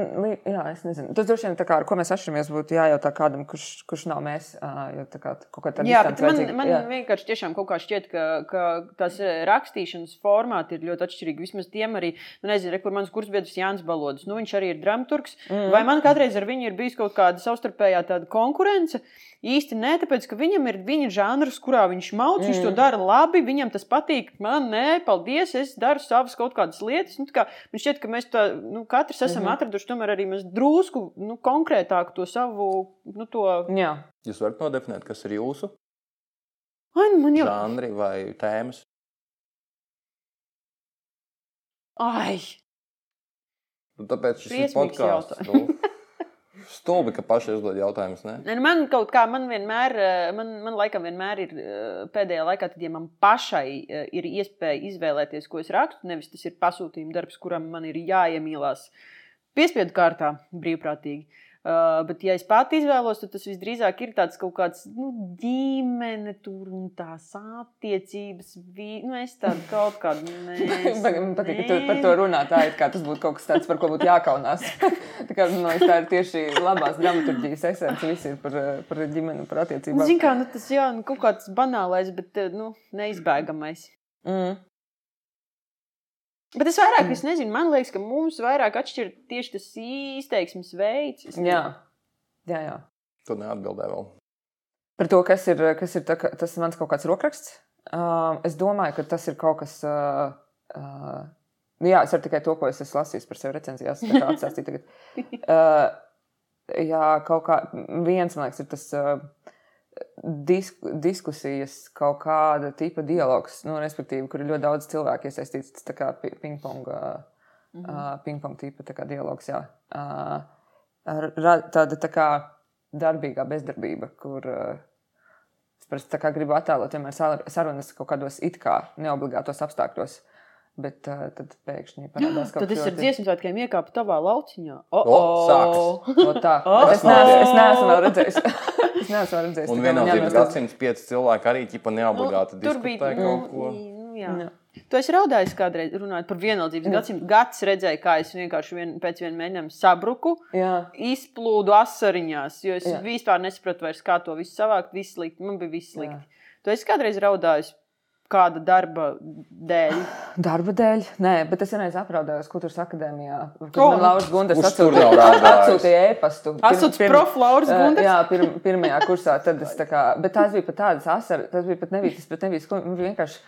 jā, es nezinu. Tas droši vien tā kā ar ko mēs atšķiramies, būtu jājautā kādam, kurš, kurš nav mēs. Jo tā kā kaut kā tāda Jā, bet man, man Jā. vienkārši tiešām kaut kā šķiet, ka, ka tās rakstīšanas formāti ir ļoti atšķirīgi. Vismaz tiem arī, nu, nezinu, re, kur mans kursbiedrs Jānis Balodis. Nu, viņš arī ir dramaturgs. Mm. Vai man kādreiz ar viņu ir bijis kaut kāda savstarpējā tāda konkurence? Īsti nē, tāpēc, ka viņam ir viņa žanrs, kurā viņš mauc, mm. viņš to Mm. dara labi, viņam tas patīk. Man nē, paldies, es daru savas kaut kādas lietas. Nu, tā kā, man šķiet, ka mēs tā, nu, katrs esam mm. -hmm. atraduši tomēr arī mēs drusku nu, konkrētāku to savu, nu, to. Jā. Jūs varat nodefinēt, kas ir jūsu Ai, nu, man jau. žanri vai tēmas. Ai, Nu, tāpēc šis ir Briesmīgs podkāsts. Stulbi, ka paši uzdod jautājumus. Ne, nu Man kaut kā, man vienmēr, eh, man, man laikam vienmēr ir eh, pēdējā laikā, tad, ja man pašai eh, ir iespēja izvēlēties, ko es rakstu, nevis tas ir pasūtījuma darbs, kuram man ir jāiemīlās piespiedu kārtā, brīvprātīgi. Uh, bet, ja es pati izvēlos, tad tas visdrīzāk ir tāds kaut kāds nu, ģimene, tur un tās attiecības. Vi... Nu, es tādu kaut kādu Man man patīk, ka tu par to runā. Tā ir kā tas būtu kaut kas tāds, par ko būtu jākaunās. tā, kā, liekas, tā ir tieši labās dramaturgijas esence. Viss ir par, par ģimeni, par attiecībām. Ziniet, kā nu, tas jā, nu, kaut kāds banālais, bet nu, neizbēgamais. Mm. Bet es vairāk es nezinu, man liekas, ka mums vairāk atšķir tieši tas izteiksmes veids. Jā. Jā, jā. Tu neatbildēji vēl. Par to, kas ir, kas ir tā, ka- tas mans kaut kāds rokraksts. Uh, es domāju, ka tas ir kaut kas. Uh, uh, nu jā, es varu tikai to, ko es esmu lasījis par sevi recenzijās, tā kā atstāstīt tagad. Uh, jā, kaut kā viens, man liekas, ir tas. Uh, Disk, diskusijas, kaut kāda tipa dialogs, nu, respektīvi, kur ir ļoti daudz cilvēku iesaistīts. Tas tā kā pi- ping-pong, uh, uh, ping-pong tipa kā dialogs, jā. Uh, ra- tāda tā kā darbīgā bezdarbība, kur uh, es parasti tā kā gribu attēlot vienmēr sar- sarunas kaut kādos it kā neobligātos apstākļos. Bet uh, tad pēkšņi parādās kaut Tad es ar dziesmu svētkiem iekāpu tavā lauciņā. O, O, sākas. O, tā. O, es neesmu, es neesmu vēl redzējis. es neesmu vēl redzējis. Un vienotības jānostāsta. gadsimts pieci cilvēki arī ķipa neobligāti tur bija diskutē kaut ko. nu, jā. Jā. Tu esi raudājis kādreiz runājot par vienaldzības gadsimtu. Gads redzēja, kā es vienkārši vien, pēc viena mēģinājuma sabruku, Jā. izplūdu asariņās, jo es Jā. jā. vispār nesapratu vairs, kā to visu savākt. Viss slikti, man bija viss Jā. slikti. Tu esi kādreiz raudājis kāda darba dēļ. Darba dēļ, nē, bet es vienreiz apraudājos Kultūras akadēmijā. Kad O, man Lauris tur atsūtīja, atsūtīja e-pastu. Asociēts Pirm- prof. Lauris Gundars. Jā, pirm, pirmajā kursā. Tad es tā kā, bet tās bija pat tādas asaras, tas bija pat nevis, tas pat nevis, man bija vienkārši.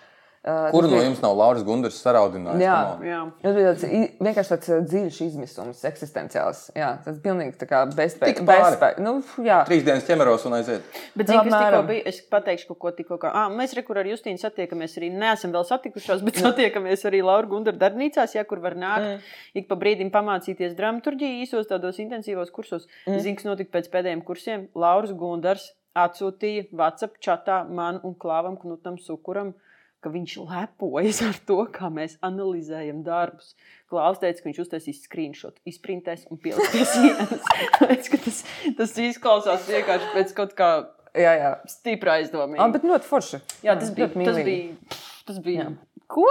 Tas no jums nav Lauris Gundars saraudinājis? Jā. Jā. Tas bija tāds, vienkārši tāds dziļš izmisums, eksistenciāls. Jā, tas pilnīgi tā kā pāri. bezspēj. Nu, jā. Trīs dienas ķemeros un aiziet. Bet, zini, kas tikko bija, es pateikšu kaut ko tikko. Kā, ah, mēs rekur ar Justīnu satiekamies arī, neesam vēl satikušās, bet satiekamies arī Laura Gundara darbnīcās, ja kur var nākt. Mm. Ik pa brīdim pamācīties dramaturģiju īsos tādos intensīvos kursos. Mm. Zini, kas notika pēc pēdējiem kursiem? Lauris Gundars atsūtīja WhatsApp chatā man un Klāvam Knutam Sukuram. Ka viņš lepojas ar to, kā mēs analizējam darbus. Klaus teica, ka viņš uztaisīs screenshot, izprintēs un pieliks pie sienas. Tāpēc, ka tas, tas izklausās vienkārši pēc kaut kā Jā, jā. stipra aizdomīga. Ah, bet ļoti forši. Jā, tas bija. ļoti Tas bija, tas bija Jā. ko?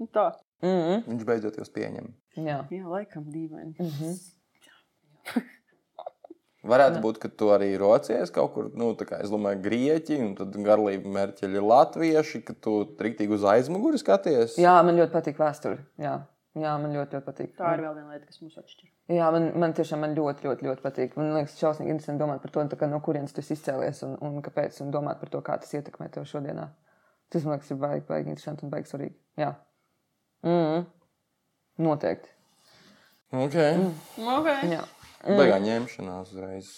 Nu Tā. Mm -hmm. Viņš beidzot jūs pieņem. Jā. Jā, laikam dīvaini. Mm -hmm. Varētu būt, ka tu arī rocies kaut kur, nu, tā kā es domāju, grieķi, un tad garlīgi mērķi ir latvieši, ka tu triktīgi uz aizmuguri skaties. Jā, man ļoti patīk vēsture. Jā. Jā, man ļoti, ļoti patīk. Tā ir vēl viena lieta, kas mūs atšķir. Jā, man, man tiešām man ļoti, ļoti, ļoti patīk. Man liekas, šausmīgi interesanti domāt par to, tā kā, no kurienes tas izcēlies un, un kāpēc, un domāt par to, kā tas ietekmē tevi šodienā. Tas man liekas, ir baigi, baigi interesanti un baigi svarīgi. Jā, mm -hmm. noteikti. Okay. Mm. Okay. Jā. Baigā ņemšanās uzreiz.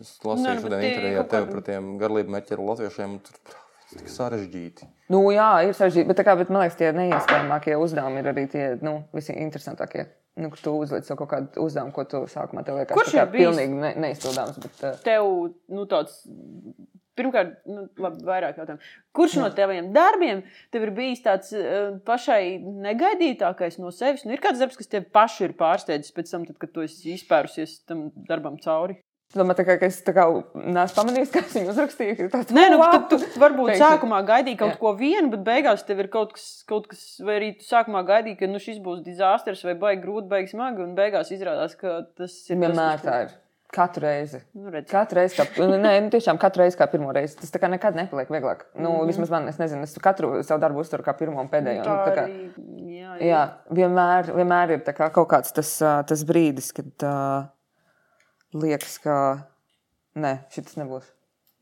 Es Nē, lasīju nu, šodien kaut tevi par tiem garlīgi mērķi latviešiem. un Tur tas tik sarežģīti. Nu, jā, ir sarežģīti, bet, tā kā, bet man liekas, tie neiespējamākie uzdevumi ir arī tie nu, visinteresantākie. Nu, kur tu uzliec kaut kādu uzdevumu, ko tu sākumā tev liekas, tā kā ir pilnīgi ne, neizpildāms. Bet, uh, Tev, nu, tāds. Pirmkārt, nu, labi, vairāk jautājumu. Kurš no taviem darbiem tev ir bijis tāds uh, pašai negaidītākais no sevis? Nu, ir kāds darbs, kas tev paši ir pārsteidzis pēc tam, tad, kad tu esi izpērusies tam darbam cauri? Domāju, ka es neesmu pamanījis, kas viņu uzrakstīja. Tāds, Nē, nu, tad tu varbūt Pēkšņi. sākumā gaidīji kaut Jā. ko vienu, bet beigās tev ir kaut kas, kaut kas vai arī tu sākumā gaidīji, ka nu, šis būs disasters vai baigi grūti, baigi smagi, un beigās izrādās, ka tas ir. Vienmēr tas, tā ir. Katru reizi. Nu, redz. Katru reizi, kā, nē, nu, tiešām katru reizi kā pirmo reizi. Tas tā kā nekad nepaliek vieglāk. Nu, mm -hmm. Vismaz man, es nezinu, es katru savu darbu uztveru kā pirmo un pēdējo. Tā Nu, tā kā, jā, jā. jā, vienmēr, vienmēr ir tā kā kaut kāds tas, tas brīdis, kad uh, liekas, ka nē, šis nebūs.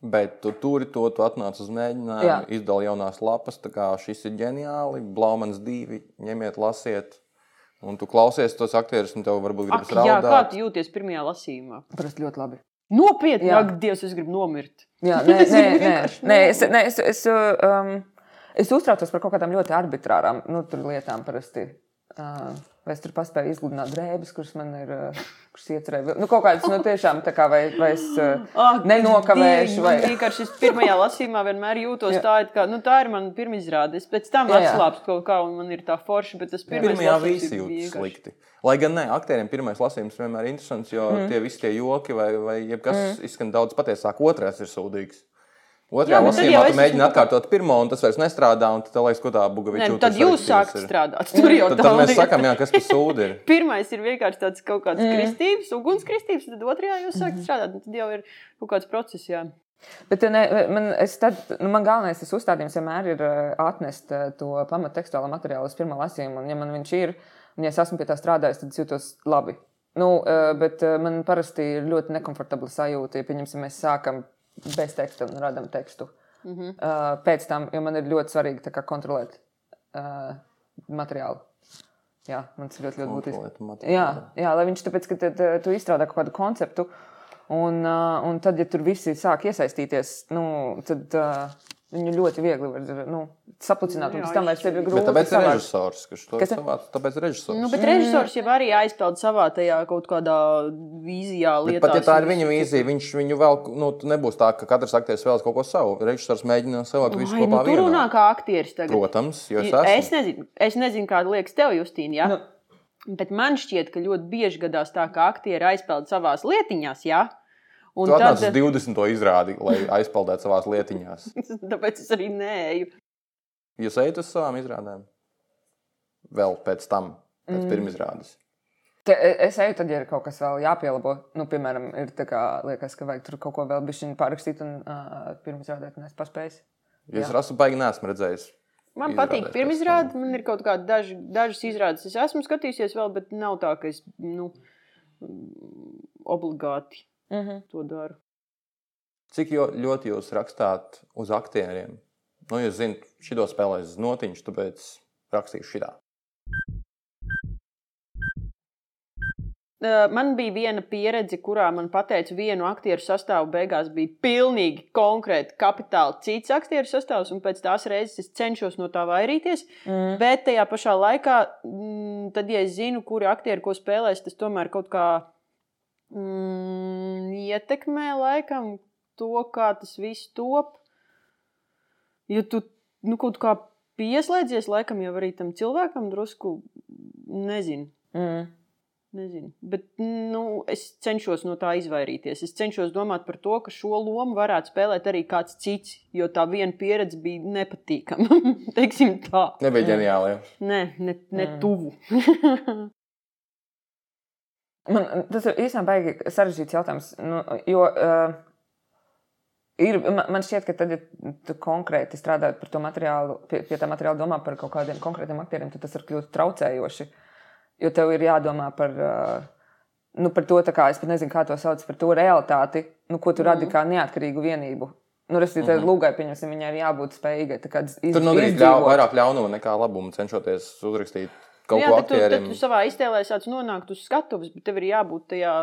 Bet tu turi to, tu atnāc uz mēģinājumu, Jā. izdali jaunās lapas. tā kā Šis ir ģeniāli. Blaumans divi, ņemiet, lasiet. Un tu klausies tos aktierus, un tev varbūt Ak, gribas jā, kā raudāt. tu jūties pirmajā lasījumā? Parasti ļoti labi. Nopietni, ak, Dievs, es gribu nomirt. Jā, nē, Es nē, nē, nē, es, nē, es, es, um, es uztraucos par kaut kādām ļoti arbitrārām nu, tur lietām parasti. Uh, Vai es tur paspēju izgludināt drēbes, kuras man ir, uh, kuras iecerēju. Nu, kaut kādas, nu, tiešām tā kā, vai, vai es Ak, nenokavēšu. Vai... Man vienkārši es pirmajā lasījumā vienmēr jūtos Jā. tā, it kā, nu, tā ir mana pirmizrāde. Es pēc tam atslābstu kaut kā, un man ir tā forša, bet tas pirmais Pirmajā visi ir jūtas vienkārši- slikti. Lai gan ne, aktieriem pirmais lasījums vienmēr ir interesants, jo mm. tie visi tie joki vai, vai jebkas mm. izskan daudz patiesāk, otrais ir sūdīgs. Otrajā tad lasījumā tu mēģini esmu- atkārtot pirmo, un tas vairs nestrādā. un Tad, liekas, ko tā Nē, bugaviča nu, tad jūs sākat strādāt. Tur jau Tad, tā tad mēs sakām, jā, kas tas sūdi ir. Pirmais ir vienkārši tāds kaut kāds mm. kristības, ugunskristības, tad otrajā jūs sākat strādāt. un Tad jau ir kaut kāds process. Jā. Bet ne, man, es tad, nu, man galvenais tas uzstādījums vienmēr ir uh, atnest uh, to pamattekstuālo materiālu uz pirmā lasījuma. Un, ja man viņš ir, un ja es esmu pie tā strādājis, tad jūtos labi. Nu, uh, bet man parasti ir ļoti nekomfortabla sajūta, ja pieņemsim, mēs sākam bez teksta un radām tekstu. Mm -hmm. uh, pēc tam, jo man ir ļoti svarīgi kā kontrolēt uh, materiālu. Jā, man tas ļoti, ļoti būtiski. Jā, jā, lai viņš tāpēc, ka tad, tu izstrādā kaut kādu konceptu, un, uh, un tad, ja tur visi sāk iesaistīties, nu, tad uh, viņu ļoti viegli var nu, sapulcināt. Un Jā, pēc tam vairs ir Bet grūti tāpēc ir režisors, kurš to Kas ir? savāc. Tāpēc ir režisors. Nu, bet režisors jau arī aizpeld savā tajā kaut kādā vīzijā, Bet lietā. pat ja tā ir viņa vīzija, viņš viņu vēl, nu, nebūs tā, ka katrs aktieris vēlas kaut ko savu. Režisors mēģina savākt visu Ai, nu, kopā. tur vienā. runā kā aktieris. Tagad. Protams, jo es Es esmu. nezinu, es nezinu kāda liekas tev, Justīna. Ja? Nu. Nu. Bet man šķiet, ka ļoti bieži gadās tā, ka aktieri aizpeld savā lietiņā. Ja? Un Tu atnāc uz tad, 20. izrādi, lai aizpildētu savās lietiņās. tāpēc es arī nēju. Jūs ejat uz savām izrādēm? Vēl pēc tam, pēc mm. pirmizrādes. Te, e, es eju, tad, ja ir kaut kas vēl jāpielabo. Nu, piemēram, ir tā kā liekas, ka vajag tur kaut ko vēl bišķiņu pārrakstīt un uh, pirms rādīt, un es paspēju. Es rasu baigi nesmu redzējis. Man patīk pirmizrāde. Man ir kaut kāda daži, dažas izrādes. Es esmu skatījusies vēl, bet nav tā, ka es nu, obligāti Mm -hmm. to daru. Cik jo, ļoti jūs rakstāt uz aktieriem? Nu, jūs zināt, šito spēlēs notiņš, tāpēc rakstīšu šitā. Uh, Man bija viena pieredze, kurā man teica, vienu aktieru sastāvu beigās bija pilnīgi konkrēti kapitāli cits aktieru sastāvs, un pēc tās reizes es cenšos no tā vairīties. Mm. Bet tajā pašā laikā, mm, tad, ja es zinu, kuri aktieri ko spēlēs, tas tomēr kaut kā mm, ietekmē laikam to, kā tas viss top. Jo tu nu, kaut kā pieslēdzies laikam jau arī tam cilvēkam drusku nezinu. Mm. Nezinu. Bet nu, es cenšos no tā izvairīties. Es cenšos domāt par to, ka šo lomu varētu spēlēt arī kāds cits, jo tā viena pieredze bija nepatīkama. Teiksim tā. Nebija ģeniāli. ja? Nē, ne, ne Mm. tuvu. Man, tas ir īstenībā baigi sarežģīts jautājums. Nu, jo, uh, ir, man, šķiet, ka tad, ja tu konkrēti strādājot par to materiālu, pie, pie tā materiāla domā par kaut kādiem konkrētiem aktieriem, tad tas var kļūt traucējoši. Jo tev ir jādomā par, uh, nu, par to, kā es pat nezinu, kā to sauc, par to realitāti, nu, ko tu radi kā neatkarīgu vienību. Nu, Respektīvi, mm -hmm. lūgai, pieņemsim, viņai ir jābūt spējīgai. iz- Tur nodarīt izdzīvot. ļau, vairāk ļaunuma nekā labuma, cenšoties uzrakstīt kaut Jā, ko tad tu, aktieriem. tu savā iztēlē sāc nonākt uz skatuves, bet tev ir jābūt tajā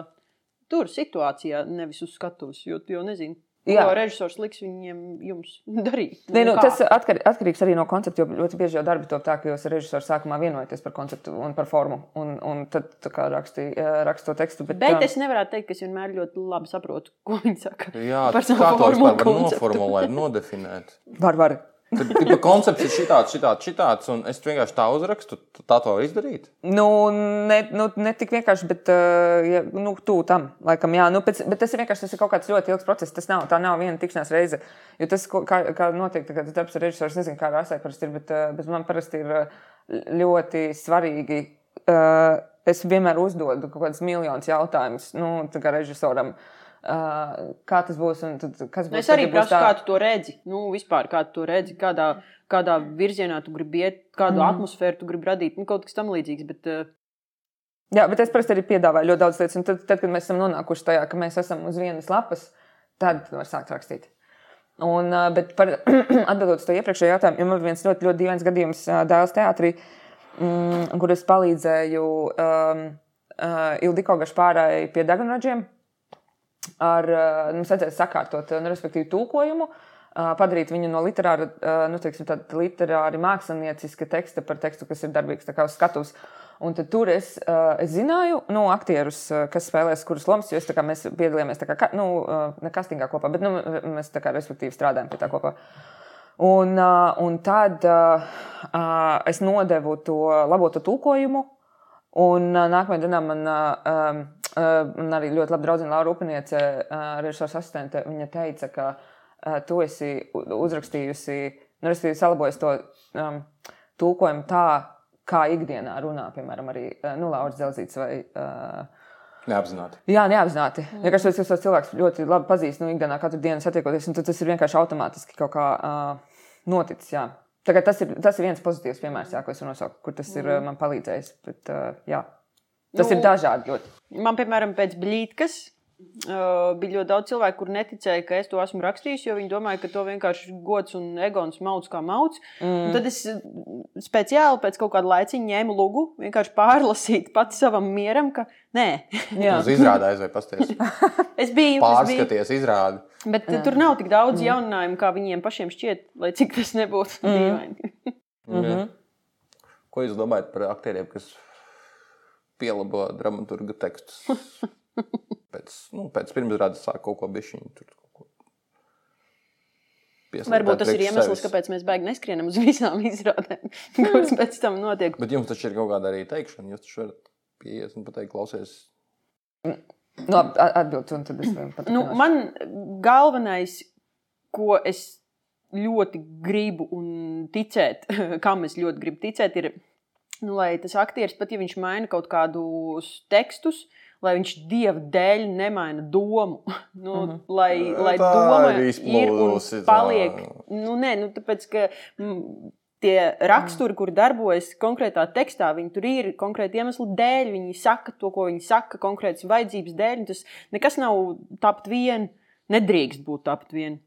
tur situācijā, nevis uz skatuves, jo tu jau nezini. Jā. Ko režisors liks viņiem jums darīt? Nē, nu, kā. tas atkar, atkarīgs arī no koncepta. Ļoti bieži jau darbi top tā, ka jūs ar režisoru sākumā vienojaties par konceptu un par formu. Un, un tad kā raksti, raksti to tekstu. Bet, Bet um, es nevaru teikt, ka es vienmēr ļoti labi saprotu, ko viņi saka. Jā, par savu kā to formu vispār var noformulēt, nodefinēt. var, var. Tad koncepts ir šitāds, šitāds, šitāds, un es vienkārši tā uzrakstu. tu Tā to var izdarīt. Nu, ne, nu, ne tik vienkārši, bet uh, ja, nu, tu tam laikam, jā. Nu, pēc, bet tas ir vienkārši tas ir kaut kāds ļoti ilgs process. Tas nav, nav viena tikšanās reize. Jo tas, kā, kā notiek, tas darbs ar režisoru, es nezinu, kā rasai parasti ir, bet, uh, bet man parasti ir uh, ļoti svarīgi. Es vienmēr uzdodu kaut kādus miljonus jautājumus nu, režisoram. Uh, kā tas būs? Tad, kas būs Nu, Es arī prasu, kā tu to redzi. Nu, vispār, kā tu to redzi, kādā, kādā virzienā tu gribi iet, kādu mm. atmosfēru tu gribi radīt. Nu, kaut kas tam līdzīgs. Bet, uh, Jā, bet es parasti arī piedāvāju ļoti daudz lietas. Un tad, tad, kad mēs esam nonākuši tajā, ka mēs esam uz vienas lapas, tad var sākt rakstīt. Un, ā, bet par atbildot uz to iepriekšējo jautājumu, jo man bija viens ļoti, ļoti dīvains gadījums Dēls teātrī, mm, kur es palīdzēju um, uh, Ildiko Gašpārai pie degunraģiem. Ar, mums vajadzēja sakārtot, nu, respektīvi, tulkojumu, ā, padarīt viņu no literāra, nu, teiksim, literāri mākslinieciska teksta par tekstu, kas ir darbīgs uz skatuves. Un tur es, es zināju, nu, aktierus, kas spēlēs, kurus lomas, jo es, kā, mēs piedalījāmies kā, nu, ne kastingā kopā, bet nu, mēs kā strādājam pie tā kopā. Un, un tad es nodevu to labotu tulkojumu. Un nākamajā dienā man, man arī ļoti labi draudzene Laura Upaniece, uh, režisors asistente, viņa teica, ka uh, tu esi uzrakstījusi, nu, respektīvi, salabojusi to um, tulkojumu tā, kā ikdienā runā, piemēram, arī nu, Lauris Zelzīts vai uh, Neapzināti. Jā, neapzināti. Vienkārši tas tos cilvēks ļoti labi pazīst, nu, ikdienā katru dienu satiekoties, un tad tas ir vienkārši automātiski kaut kā uh, noticis. Jā. Tagad tas ir, tas ir viens pozitīvs piemērs, jā, ko es varu nosaukt, kur tas ir uh, man palīdzējis. Bet, uh, jā. Tas Nu, ir dažādi ļoti. Man, piemēram, pēc blītkas uh, bija ļoti daudz cilvēku, kur neticēja, ka es to esmu rakstījis, jo viņi domāja, ka to vienkārši gods un egons mauc kā mauc. Mm. Tad es uh, speciāli pēc kaut kāda laiciņa ņēmu lūgu, vienkārši pārlasīt pats savam mieram, ka nē, Jā. Uz izrādē aizvai pasties. es biju. Es biju Pārskaties, izrādi. bet Jā. tur nav tik daudz jauninājumu, kā viņiem pašiem šķiet, lai cik tas nebūtu mm. dīvaini. Mm -hmm. Ko jūs domājat par aktieriem, kas pielabo dramaturga tekstus? pēc, nu, pēc pirmizrādes sāk kaut ko bišķiņu. Tur kaut ko Varbūt tas ir iemesls, sevis. kāpēc mēs baigi neskrienam uz visām izrādēm, kuras pēc tam notiek. Bet jums taču ir kaut kāda arī teikšana. Jūs taču varat pieiet un pateikt, klausies. Nu, labi, a- atbild, un tad es varu pateikt. Nu, man galvenais, ko es ļoti gribu un ticēt, kam es ļoti gribu ticēt, ir, nu, lai tas aktieris, pat ja viņš maina kaut kādus tekstus, lai viņš dieva dēļ nemaina domu. Nu, uh -huh. lai, lai Tā doma ir ir un izplūdusi, tā. paliek. Nu, nē, nu, tāpēc, ka mm, tie raksturi, kur darbojas konkrētā tekstā, viņi tur ir konkrēti iemesli dēļ. Viņi saka to, ko viņi saka, konkrētas vajadzības dēļ. Tas nekas nav tapt vien, nedrīkst būt tapt vien.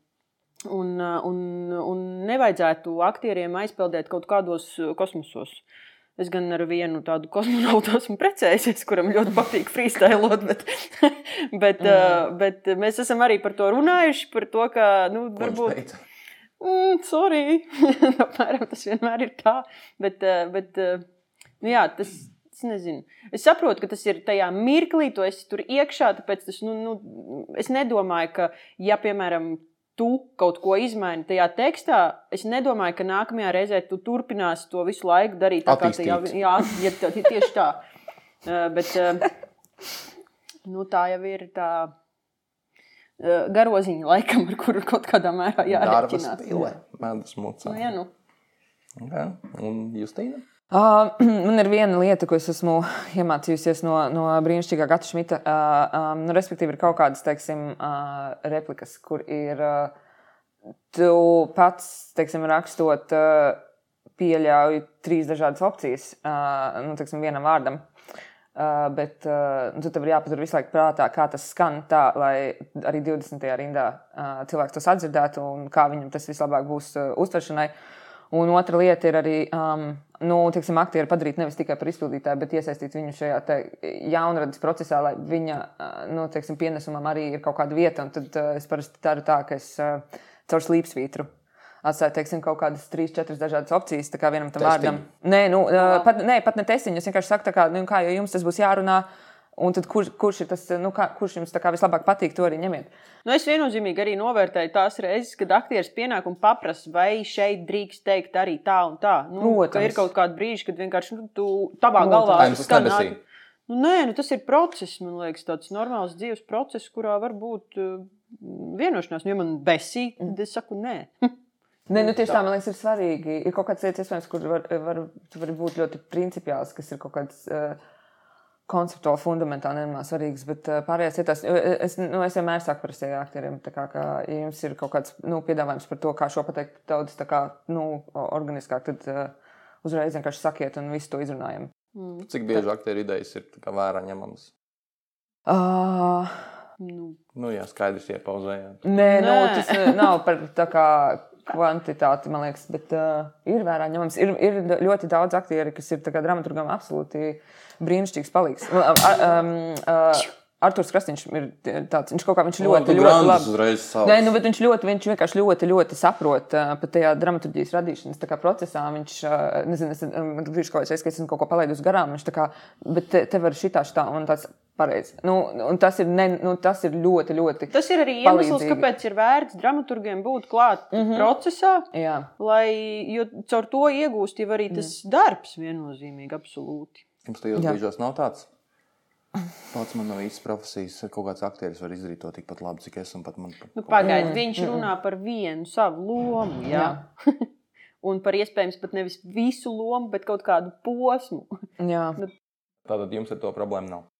Un, uh, un, un nevajadzētu aktieriem aizpeldēt kaut kādos uh, kosmosos. Es gan ar vienu tādu kosmonautu esmu precējies, kuram ļoti patīk freestylot, bet, bet, mm. bet mēs esam arī par to runājuši. Par to, ka nu, varbūt? Mm, sorry. Apmēram tas vienmēr ir tā. Bet, eh, bet eh, nu jā, tas. Es, nezinu. es saprotu, ka tas ir tajā mirklī, tu esi tur iekšā. Tāpēc tas, nu, nu, es nedomāju, ka, ja, piemēram, tu kaut ko izmaini tajā tekstā, es nedomāju, ka nākamajā reizē tu turpināsi to visu laiku darīt. tā kā tu jau- Attīstīt. Jā, ja, tā- tieši tā. Eh, Bet eh, nu, tā jau ir tā eh, garoziņa, laikam, ar kuru kaut kādā mērā jārēķinās. spīlē. Mēdus mucā. Nu, jā, nu. Jā. Un Justīna? Uh, man ir viena lieta, ko es esmu iemācījusies no, no brīnišķīgā Gata Šmita. Uh, um, nu, respektīvi, ir kaut kādas, teiksim, uh, replikas, kur ir uh, tu pats, teiksim, rakstot, uh, pieļauj trīs dažādas opcijas, uh, nu, teiksim, vienam vārdam. Uh, bet uh, nu, tev ir jāpatur visu laiku prātā, kā tas skan tā, lai arī 20. rindā uh, cilvēks to sadzirdētu un kā viņam tas vislabāk būs uh, uztveršanai. Un otra lieta ir arī, um, nu, teiksim, aktieri padarīt nevis tikai par izpildītāju, bet iesaistīt viņu šajā jaunradas procesā, lai viņa uh, nu, teiksim, pienesumam arī ir kaut kāda vieta. Un tad uh, es parasti daru tā, ka es uh, caur slīpsvītru atstāju teiksim, kaut kādas trīs, četras dažādas opcijas. Tā kā vienam tam Testiņu. vārdam. Nē, nu, uh, pat, nē, pat ne testiņu. Es vienkārši saku, kā, nu, kā jau jums tas būs jārunā. Un tad kur, kurš ir tas, nu, kā, kurš jums vislabāk patīk, to arī ņemiet. Nu, es viennozīmīgi arī novērtēju tās reizes, kad aktieris pienāk un prasa, vai šeit drīkst teikt arī tā un tā. Nu, Protams. ka ir kaut kādi brīži, kad vienkārši nu, tu tavā Protams. galvā Times skan debesī. nāk- Nu, nē, nu, tas ir process, man liekas, tāds normāls dzīves process, kurā var būt uh, vienošanās. Nu, ja man besī, tad es saku nē. Nē, nu, tieši tā, man liekas, ir svarīgi. Ir kaut kāds lietas, iespējams, kur var, var, tu vari būt ļoti principiāls, kas ir kaut kāds uh, konceptuāli, fundamentāli nemanā svarīgs. Bet uh, pārējās lietās, jo es, nu, es vienmēr saku par sevi aktieriem, tā kā, ka, ja jums ir kaut kāds nu, piedāvājums par to, kā šo pateikt daudz tā kā, nu, organiskāk, tad uh, uzreiz vienkārši sakiet un visu to izrunājam. Cik bieži aktieru idejas ir tā kā vērā ņemamas? Uh, Nu, Nu, jā, skaidrs, iepauzējāt. Nē, Nē. Nu, tas nav par tā kā kvantitāti, man liekas, bet uh, ir vērā ņemams. Ir, ir ļoti daudz aktieru, kas ir dramaturgam absolūti brīnišķīgs palīgs. Um, um, uh, Arthurs Krastīņš ir tāds, viņš kaut kā viņš Nu, ļoti, ļoti labi. sauc. Nē, nu, bet viņš ļoti, viņš vienkārši ļoti, ļoti saprot uh, pat tajā dramaturgijas radīšanas kā procesā. Viņš, uh, nezinu, es gribēju kaut kādā veidā, ka esmu kaut ko palaidus garām. Viņš tā kā, bet te, te var šitā, šitā, un tāds pareizi. Nu, un tas ir, ne, nu, tas ir ļoti, ļoti. Tas ir arī iemesls, Palīdzīgi. kāpēc ir vērts dramaturgiem būt klāt mm -hmm. procesā, Jā. lai, jo caur to iegūst jau arī tas mm. darbs viennozīmīgi, absolūti. Jums tajos Jā. brīžos nav tāds. Pats man nav īsts profesijas, kaut kāds aktieris var izdarīt to tikpat labi, cik es. Man, Nu, Pagaidiet, mm. viņš runā par vienu savu lomu. Jā. Un par iespējams pat nevis visu lomu, bet kaut kādu posmu. Jā. Tātad jums ar to problēmu nav.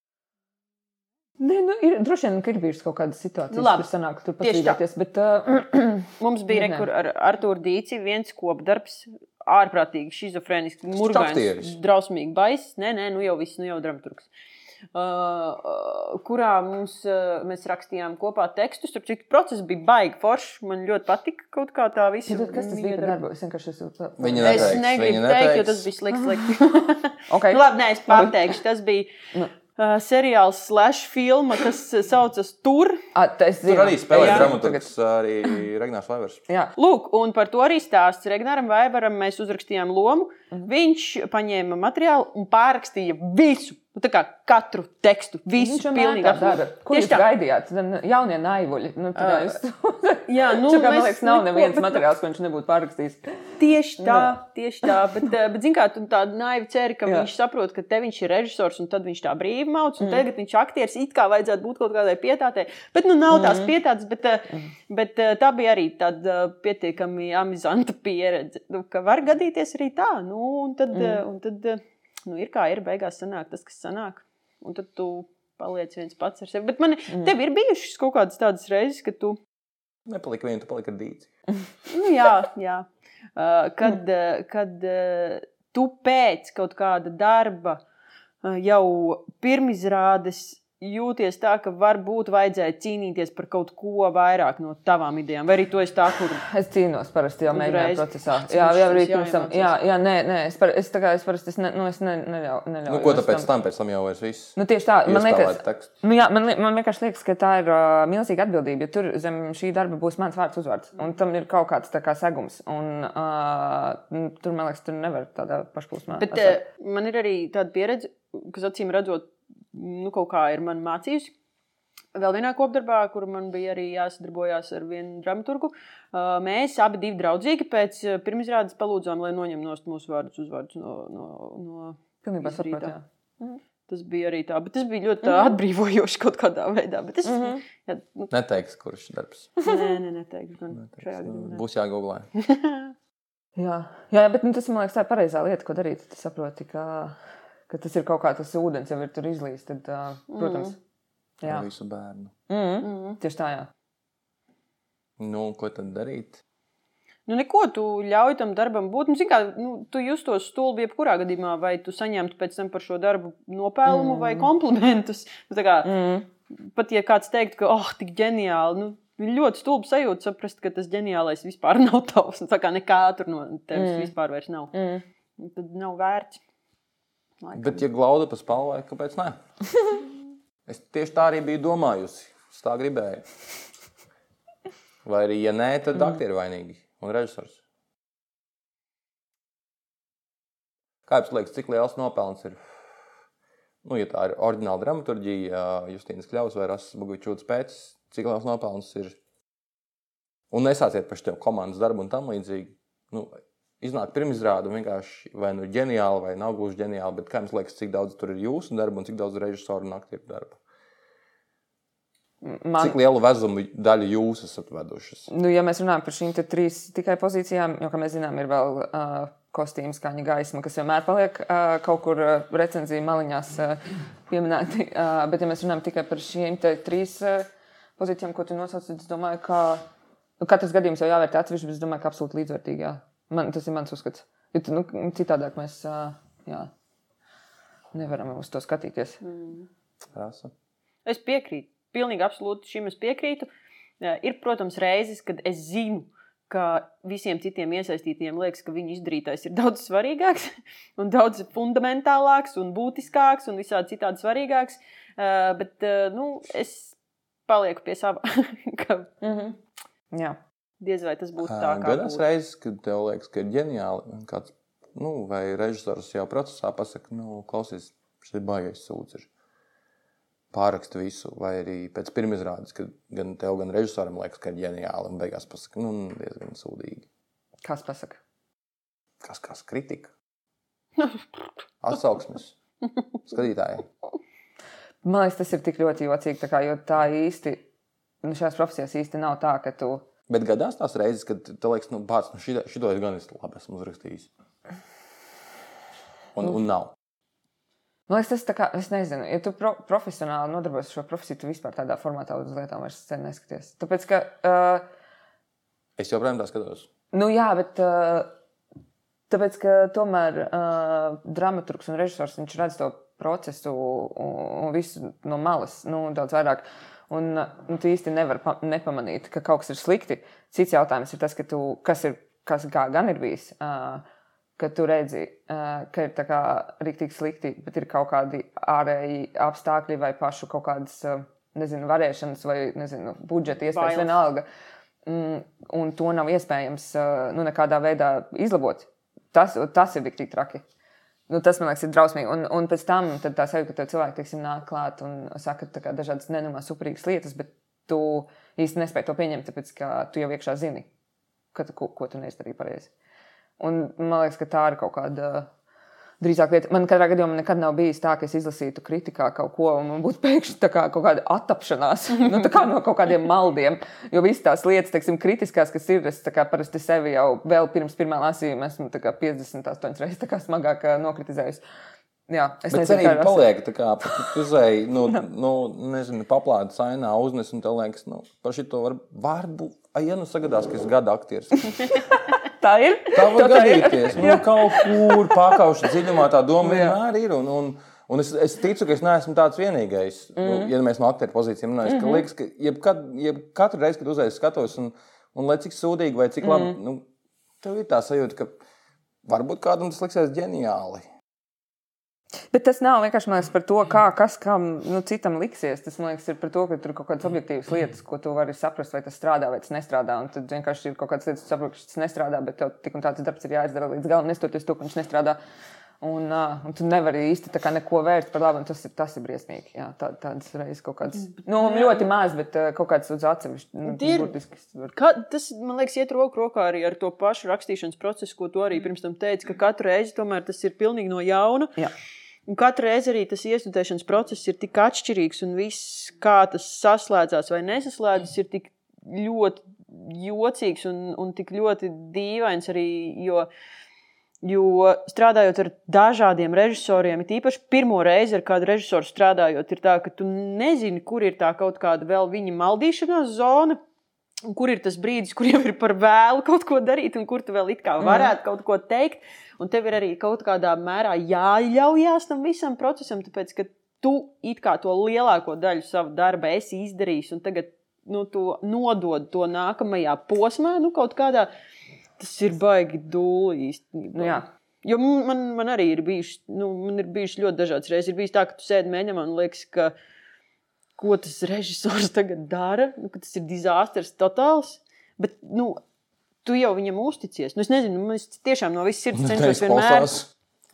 Nē, nu, ir droši vien, ka ir bijušas kaut kādas situācijas, Nu, kur sanāk, tur pat Tieši tā. strīdēties. Bet, uh, Mums bija rekur ar Arthuru Dīci viens kopdarbs, ārprātīgi murgains, aktieris. drausmīgi baiss. Nē, nē, nu jau viss, nu jau dramaturgs. Uh, uh, kurā mums, uh, mēs rakstījām kopā tekstus. Tur citu process bija baigi foršs. Man ļoti patika kaut kā tā visa. ja, tad kas tas bija darbu? Es vienkārši esmu. Viņa Es neteiks, negribu viņa teikt, jo tas bija slikts. slikts. Okay. nu, labi, nē, es pateikšu. Tas bija Nu. Uh, seriāls slash filma, kas saucas Tur. Tas Tur arī spēlē Jā. dramaturgs arī Ragnārs Laivers. Jā, Lūk, un par to arī stāsts Regnāram Vaivaram. Mēs uzrakstījām lomu. Mhm. Viņš paņēma materiālu un pārrakstīja visu. Nu, tā kā katru tekstu, visu viņš pilnīgi dara. Ko Tieši jūs tā. gaidījāt? Nu, Jaunie naivuļi. Nu, tā kā jūs... Jā, nu, Nu, kā, man liekas, nav neko, neviens bet- materiāls, ko viņš nebūtu pārrakstījis. Tieši tā, Nu. tieši tā. Bet, bet zin kā, tu tādu naivu ceri, ka Jā. viņš saprot, ka te viņš ir režisors un tad viņš tā brīvi mauc, un mm. tagad viņš aktieris. It kā vajadzētu būt kaut kādai pietātei. Bet nu nav tās Mm. pietātes, bet, mm. bet tā bija arī tāda pietiekami amizanta pieredze. Nu, ka var gadīties arī tā. Nu, un tad, mm. un tad nu, ir kā ir, beigās sanāk tas, kas sanāk. Un tad tu paliec viens pats ar sevi. Bet man mm. tev ir bijušas kaut kādas tādas reizes, ka tu. Nepalika viena, tu palika dīci. Nu, jā, jā. Uh, kad, uh, kad uh, tu pēc kaut kāda darba uh, jau pirmizrādes jūties tā, ka varbūt vajadzēja cīnīties par kaut ko vairāk no tavām idejām, vai arī tu esi tā, kur Es cīnos parasti jau mēģināju procesā. Jā, jau arī pirms tam. Jā, jā, nē, nē, es, par, es, tā kā, es parasti es ne, nu, es ne, neļauju. neļauju Nu, ko tāpēc tam pēc tam jau vairs viss? Nu, tieši tā, man liekas, nu, jā, man, man vienkārši liekas, ka tā ir uh, milzīga atbildība. Jo tur zem šī darba būs mans vārds, uzvārds. Un tam ir kaut kāds tā kā segums. Un, uh, tur, man liekas, tur nevar tādā pašplūsmā. Bet esēt. uh, man ir arī tāda pieredze, kas acīm redzot, nu, kaut kā ir man mācījusi. Vēl vienā kopdarbā, kur man bija arī jāsadarbojās ar vienu dramaturgu, mēs abi divi draudzīgi pēc pirmizrādes palūdzām, lai noņem nost mūsu vārdus, uzvārdus no, no, no Pilnībā saprotu. jā. Tas bija arī tā, bet tas bija ļoti mm -hmm. atbrīvojoši kaut kādā veidā. Bet es Mhm. mm -hmm. jā, nu, Neteiks, kurš darbs. nē, nē, neteikšu. Gan Neteiks. šajā gadījumā. Būs jāgooglē. Jā, jā, bet nu, tas man liekas, tā ir pareizā lieta, ko darīt. Tu saproti, ka, ka tas ir kaut kā tas ūdens, jau ir tur izlīst. Tad, uh, protams, jā. Ar visu bērnu. Mm. Mm. Tieši tā, jā. Nu, ko tad darīt? Nu, neko tu ļauj tam darbam būt. Nu, kā, nu, tu justos stulbi jebkurā gadījumā, vai tu saņemtu pēc tam par šo darbu nopelnumu mm. vai komplimentus. Nu, tā kā, Mm. pat ja kāds teiktu, ka, oh, tik ģeniāli, nu, ļoti stulbi sajūta saprast, ka tas ģeniālais vispār nav tavs. Nu, tā kā nekā tur no tevis Mm. mm. vispār vairs nav. Mm. Tad nav vērts. Laikam. Bet, ja glauda pa spalvai, kāpēc nē? Es tieši tā arī biju domājusi. Es tā gribēju. Vai arī, ja nē, tad mm. aktieri vainīgi un režisors. Kā jums liekas, cik liels nopelns ir? Nu, ja tā ir oriģināla dramaturgija, Justīnas Kļavas vai Rasas Bogovičūtas pēc, cik liels nopelns ir? Un nesāciet par šo komandas darbu un tam līdzīgi. Nu, iznāk pirmizrāde un vienkārši vai nu ģeniāli, vai nav gluži ģeniāli, bet kā jums liekas, cik daudz tur ir jūsu darba un cik daudz režisoru un aktieru darba? Man, Cik lielu vezumu daļu jūs esat vedušas? Nu, ja mēs runājam par šīm trīs tikai pozīcijām, jo, kā mēs zinām, ir vēl uh, kostīms, skaņa, gaisma, kas vienmēr paliek uh, kaut kur uh, recenziju maliņās uh, pieminēti. Uh, bet, ja mēs runājam tikai par šīm trīs uh, pozīcijām, ko tu nosauc, tad es domāju, ka nu, katrs gadījums jau jāvērtē atsevišķi, bet es domāju, ka absolūti līdzvērtīgi. Man, tas ir mans uzskats. Jo, tu, nu, citādāk mēs jā, nevaram uz to skatīties. Rasa? Es piekrītu. Pilnīgi absolūti šim es piekrītu. Ir, protams, reizes, kad es zinu, ka visiem citiem iesaistītiem liekas, ka viņu izdarītais ir daudz svarīgāks, un daudz fundamentālāks un būtiskāks un visādi citādi svarīgāks. Uh, bet uh, nu, es palieku pie sava. ka Mm -hmm. Jā. Diez vai tas būtu tā, kā gadās reizes, kad tev liekas, ka ir ģeniāli. un Kāds, nu, vai režisors jau procesā pasakā, nu, klausies, šis ir baigais sūds. Pārakstu visu, vai arī pēc pirmizrādes, kad gan tev, gan režisoram liekas, ka ir ģeniāli, un beigās pasakā, nu, diezgan sūdīgi. Kas pasaka? Kas kas kritika? Atsauksmes. Skatītāji. Man liekas, tas ir tik ļoti jocīgi, tā kā, jo tā īsti, nu, šajās profesijās īsti nav tā, ka tu. Bet gadās tās reizes, kad tev liekas, nu, bāc, nu, šito, šito es gan es labi esmu uzrakstījis. Un, un nav. Man liekas, tas tā kā, es nezinu, ja tu pro, profesionāli nodarbojies ar šo profesiju, tu vispār tādā formātā uz lietām vairs neskaties. Tāpēc, ka, uh, Es joprojām tā skatos. nu jā, bet. Uh, Tāpēc, ka tomēr uh, dramaturgs un režisors viņš redz to procesu un, un visu no malas, nu, daudz vairāk. Un uh, nu, tu īsti nevari pa, nepamanīt, ka kaut kas ir slikti. Cits jautājums ir tas, ka tu, kas ir, kas kā gan ir bijis, uh, ka tu redzi, uh, ka ir tā kā rīktīgi slikti, bet ir kaut kādi ārēji apstākļi vai pašu kaut kādas, uh, nezinu, varēšanas vai, nezinu, budžeta iespējas Bailes. vienalga. Mm, un to nav iespējams uh, nu, nekādā veidā izlabot. Tas, tas ir tik traki. Nu, tas man liekas, ir drausmīgi. Un, un pēc tam tā sajūta, ka cilvēki teiksim, nāk klāt un saka dažādas nenormālas, superīgas lietas, bet tu īsti nespēji to pieņemt, tāpēc ka tu jau iekšā zini, ka ko, ko tu neizdarīji pareizi. Un man liekas, ka tā ir kaut kāda. Drīzāk, lieta. man katrā gadījumā nekad nav bijis tā, ka es izlasītu kritikā kaut ko, un man būtu pēkšņi tā kā kaut kāda attapšanās nu, tā kā no kaut kādiem maldiem. Jo visas tās lietas, teiksim, kritiskās, kas ir, es tā kā parasti sevi jau vēl pirms pirmā lasījuma esmu tā kā 58 reizes tā smagāk ā, nokritizējusi. Jā, es nezinu, cerība kā tas paliek. tā Kā, tu uzēji, nu, nu, nezinu, paplāta sainā uznes, un tev liekas, nu, par šito var, varbūt, ai, ja nu sagadās, ka es gadu aktieris. tā ir. Tā var Tā gadīties. Nu, kaut kur pakauša dziļumā tā doma vienmēr ir. Un, un, un es, es ticu, ka es neesmu tāds vienīgais. Mm. Nu, ja mēs no aktieru pozīcijiem runājam, mm -hmm. ka liekas, ka jebkad, jeb katru reizi, kad uzreiz skatos, un, un lai cik sūdīgi vai cik labi, mm. nu, tev ir tā sajūta, ka varbūt kādam tas liksies ģeniāli. Bet tas nav vienkārši liekas, par to, kā kas kam nu, citam liksies. Tas man liekas, ir par to, ka tur ir kaut kādas objektīvas lietas, ko tu vari saprast, vai tas strādā vai tas nestrādā. Un tad vienkārši ir kaut kādas lietas, kas saprot, ka tas nestrādā, bet tev tik un tāds darbs ir jāizdara līdz galam, nestoties to, ka viņš nestrādā. Un, uh, un tu nevari īsti neko vērst par labu, un tas ir, tas ir briesmīgi. Jā, tā, tādas reizes kaut kādas, nu, ļoti maz, bet uh, kaut kādas uz atsevišķi. Nu, var- Ka, tas, man liekas, iet roku rokā arī ar to pašu rakstīšanas procesu, ko tu arī pirms tam teici, ka katru reizi tomēr tas ir pilnīgi no jauna. Jā. Un katru reizi arī tas iestudēšanas process ir tik atšķirīgs, un viss, kā tas saslēdzās vai nesaslēdzas, ir tik ļoti jocīgs un, un tik ļoti dīvains arī. Jo, Jo strādājot ar dažādiem režisoriem, it īpaši pirmo reizi ar kādu režisoru strādājot, ir tā, ka tu nezini, kur ir tā kaut kāda vēl viņa maldīšanās zona. Un kur ir tas brīdis, kur jau ir par vēlu kaut ko darīt, un kur tu vēl it kā varētu kaut ko teikt. Un tev ir arī kaut kādā mērā jāļaujās tam visam procesam, tāpēc ka tu it kā to lielāko daļu sava darba esi izdarījis, un tagad nu, tu nodod to nākamajā posmā, nu, kaut kādā. Tas ir baigi dūli īstenībā. Nu, jā. Jo man, man arī ir bijuši, nu, man ir bijuši ļoti dažādas reizes. Ir bijis tā, ka tu sēdi mēģinājumā un liekas, ka ko tas režisors tagad dara, nu, ka tas ir disasters totāls. Bet, nu, tu jau viņam uzticies. Nu, es nezinu, nu, es tiešām no visas sirds cenšos vienmēr, izklausās.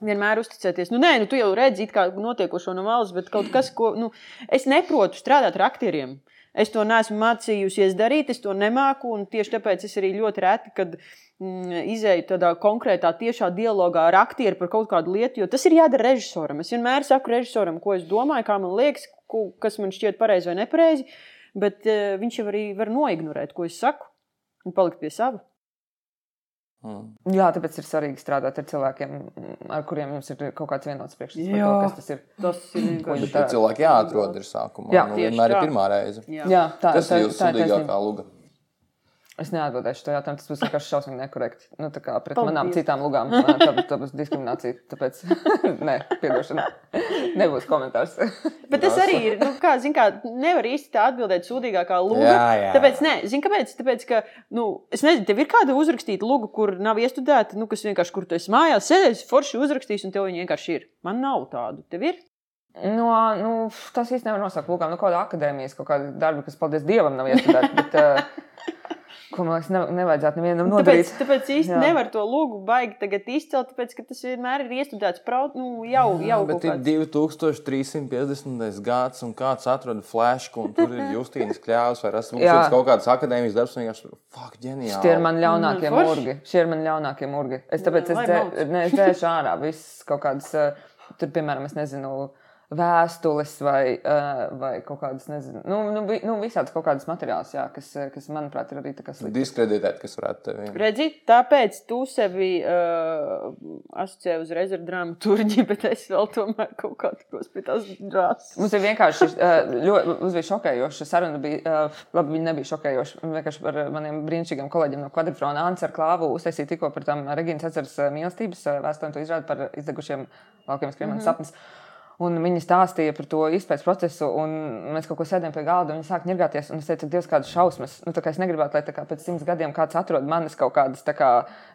vienmēr uzticēties. Nu, nē, nu, tu jau redzi, kā notiekošo no malas, bet kaut kas, ko nu, es neprotu strādāt ar aktieriem. Es to neesmu mācījusies darīt, es to nemāku. un Tieši tāpēc es arī ļoti reti, kad mm, izēju tādā konkrētā, tiešā dialogā ar aktieru par kaut kādu lietu, jo tas ir jādara režisoram. Es vienmēr saku režisoram, ko es domāju, kā man liekas, ko, kas man šķiet pareizi vai nepareizi, bet uh, viņš jau arī var noignorēt, ko es saku, un palikt pie sava. Mm. Jā, tāpēc ir svarīgi strādāt ar cilvēkiem, ar kuriem jums ir kaut kāds vienots priekšstats par to, kas tas ir. Tas ir vienkārši. Tie cilvēki jāatrod ir sākumā. Jā, nu, vienmēr ir tā. pirmā reize. Jā. Jā, tā, Kas tā, ir jūsu tā sudīgākā luga? Es neatbildēšu to jautājumu. Tas būs vienkārši šausmīgi nekorekti. Nu, tā kā pret Paldies. manām citām lugām. Tā, tā, būs diskriminācija. Tāpēc, nē, piedošana. Nebūs komentārs. Bet tas arī ir. Nu, kā, zin, kā, nevar īsti tā atbildēt sūdīgākā lūga. Jā, jā. Tāpēc, nē, zini, kāpēc? Tāpēc, ka, nu, es nezinu, tev ir kāda uzrakstīta lūga, kur nav iestudēta, nu, kas vienkārši, kur tu esi mājās, sēdēs, forši uzrakstījis, un tev viņa vienkārši ir. Man nav tādu. Tev ir? No, nu, tas īstenībā nevar nosaukt lūgām, nu, kāda akadēmijas, kaut kāda darba, kas, paldies Dievam, nav iestudēta. Bet, uh, ko man liekas, ne, nevajadzētu nevienam nodarīt. Tāpēc, tāpēc īsti Jā. nevar to lūgu baigi tagad izcelt, tāpēc, ka tas vienmēr ir iestudēts prau, nu, jau, jau bet ir kāds. 2350. gads, un kāds atrada flashku, un tur ir Justīnas kļāvs, vai esmu Jā. kaut kādas akadēmijas darbs, un vienkārši, fuck, ģeniāli. Šie ir mani ļaunākie Nu, forši. murgi. Šie ir mani ļaunākie murgi. Es tāpēc es, lai dzē, malc. ne, es dzēšu ārā visas kaut kādas, uh, tur, piemēram, es nezinu, vēstules vai, uh, vai kaut kādas, nezinu, nu, nu, nu visādas kaut kādas materiāls, jā, kas, uh, kas, manuprāt, ir arī tā kā slikti. Diskreditēt, kas varētu tevi. Redzi, tāpēc tu sevi uh, asociē uzreiz ar dramaturģiju, bet es vēl tomēr kaut kā tikos pie tās drāzes. Mums ir vienkārši uh, ļoti, mums bija šokējoša saruna. Bija, uh, labi, viņa nebija šokējoša. Vienkārši par maniem brīnišķīgiem kolēģiem no kvadrifrona Ants ar klāvu uztaisīja tikko par tam Regīnas atceras mīlestības uh, vēstuli, to izrāda par izdegušiem laukiem skriemenes mm -hmm. sapnis. Un viņi stāstīja par to izpētes procesu, un mēs kaut ko sēdējām pie galda, un viņi sāk ņirgāties. Un es teicu, Dievs, kādas šausmas. Nu, kā es negribētu, lai kā pēc simts gadiem kāds atrod manas kaut kādas kā,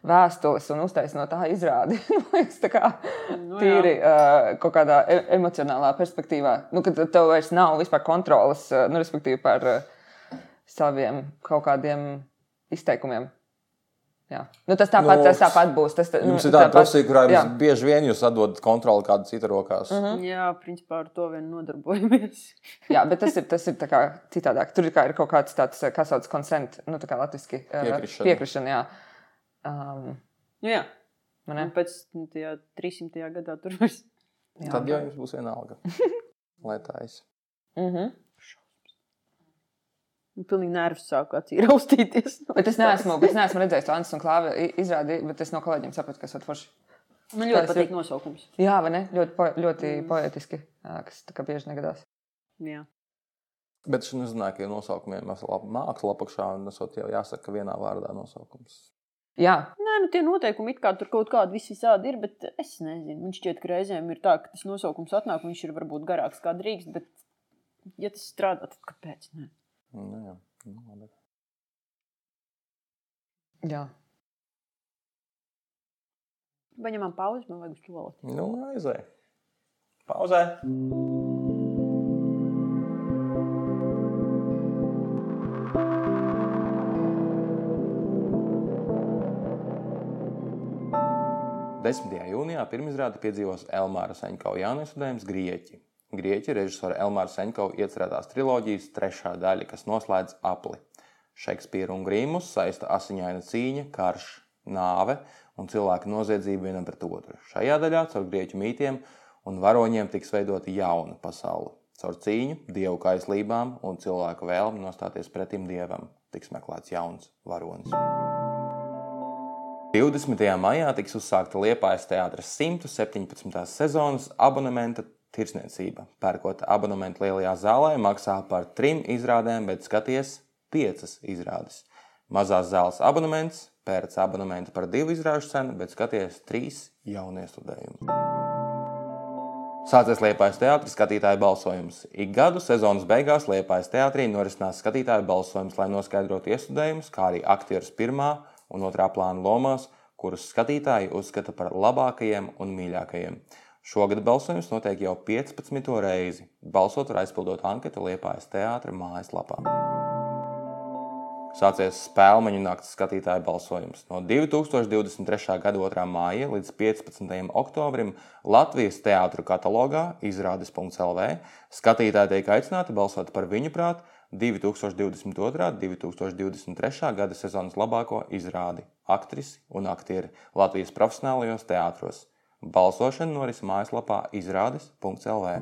vēstules un uztaisīja no tā izrādi. Man liekas, tā kā Nu, tīri uh, kaut kādā e emocionālā perspektīvā. Nu, kad tev vairs nav vispār kontrolas, uh, nu, respektīvi par uh, saviem kaut kādiem izteikumiem. Jā. Nu, tas tāpat, Nu, tas tāpat būs. Tas, tā- Jums nu, ir tāda tāpat- profesija, kurā jums bieži vien jūs atdodat kontroli kādu citu rokās. Mm -hmm. Jā, principā ar to vien nodarbojamies. Jā, bet tas ir, tas ir tā kā citādāk. Tur ir, kā, ir kaut kāds tāds, kā sauc, consent, nu, tā kā latviski. uh, Piekrišana. Piekrišana, jā. Um, Nu, jā, man un ne? pēc nu, tajā 300. gadā tur vairs. Tad jau jums būs vienalga. Lai tā ir. Mhm. Nu, Pilnīgi nervus sāku acīm raustīties. Bet es neesmu, bet es neesmu redzējis to Antas un Klāva i- izrādi, bet es no kolēģiem sapratu, ka tas ir forši. Man ļoti Tas patīk ir- nosaukums. Jā, vai ne? Ļoti, po, ļoti Mm. poetiski, kas tā kā bieži negadās. Jā. Bet ka ir nosaukumiem lap- māksla apakšā, un tas jau jāsaka vienā vārdā nosaukums. Jā, Nē, nu tie noteikumi it kā tur kaut kādi visādi ir, bet es nezinu. Man šķiet, ka reizēm ir tā, ka tas nosaukums atnāk, un viņš ir varbūt garāks kā drīkst, bet, ja tas strādā, tad kāpēc? Ne? Nu, jā. Nu, labi. jā. Paņemam pauzi, man vajag uz to Nu, aizēj. Pauzē. Desmitajā jūnijā pirmizrādi piedzīvos Elmāra Seņkova jauniestudējums Grieķi. Grieķi režisora Elmāra Seņkova iecerētās triloģijas trešā daļa, kas noslēdz apli. Šekspīru un Grīmus saista asiņaina cīņa, karš, nāve un cilvēku noziedzība vienam pret otru. Šajā daļā caur grieķu mītiem un varoņiem tiks veidota jauna pasaule. Caur cīņu, dievu kaislībām un cilvēku vēlmi nostāties pretim dievam tiks meklēts jauns varonis. 20. maijā tiks uzsākta Liepājas teātras 117. sezonas abonementa tirsniecība. Pērkot abonementu lielajā zālē, maksā par trim izrādēm, bet skaties piecas izrādes. Mazās zāles abonements, pērc abonementu par divu izrāžu cenu, bet skaties trīs jaunie studējumi. Sācies Liepājas teātris skatītāju balsojums. Ik gadu sezonas beigās Liepājas teātrī norisinās skatītāju balsojums, lai noskaidrotu iestudējumus, kā arī aktierus pirmā un otrā plāna lomās, kurus skatītāji uzskata par labākajiem un mīļākajiem. Šogad balsojums notiek jau 15. reizi. Balsot var aizpildot anketu Liepājas teātra mājaslapā. Sācies spēļu nakts skatītāju balsojums. No 2023. gada 2. māja līdz 15. oktobrim Latvijas teātru katalogā izrādes.lv skatītāji tiek aicināti balsot par viņu prāt 2022. un 2023. gada sezonas labāko izrādi - aktrisi un aktieri Latvijas profesionālajos teātros. Balsošana noris mājaslapā izrādes.lv.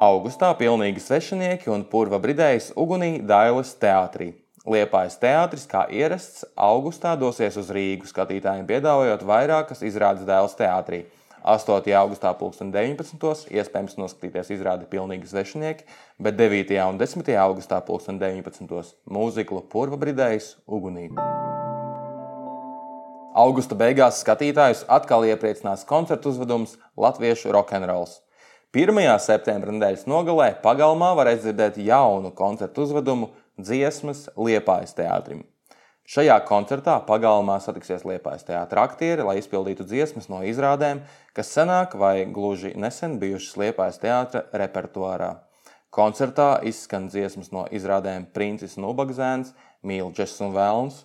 Augustā pilnīgi svešinieki un purva bridējas ugunī Dailas teātrī. Liepājas teātris, kā ierasts, augustā dosies uz Rīgu, skatītājiem piedāvājot vairākas izrādes Dailas teātrī. 8. augustā 2019. iespējams noskatīties izrādi Pilnīgi svešinieki, bet 9. un 10. augustā 2019. mūziklu Purva bridējas ugunī. Augusta beigās skatītājus atkal iepriecinās koncertu uzvedums Latviešu rokenrols. 1. septembra nedēļas nogalē pagalmā varēs dzirdēt jaunu koncertu uzvedumu dziesmas Liepājas teātrim. Šajā koncertā pagalmā satiksies Liepājas teātris aktieri, lai izpildītu dziesmas no izrādēm, kas senāk vai gluži nesen bijušas Liepājas teātra repertuārā. Koncertā izskan dziesmas no izrādēm Princis un Ubagzēns, Mīlģes un Velns,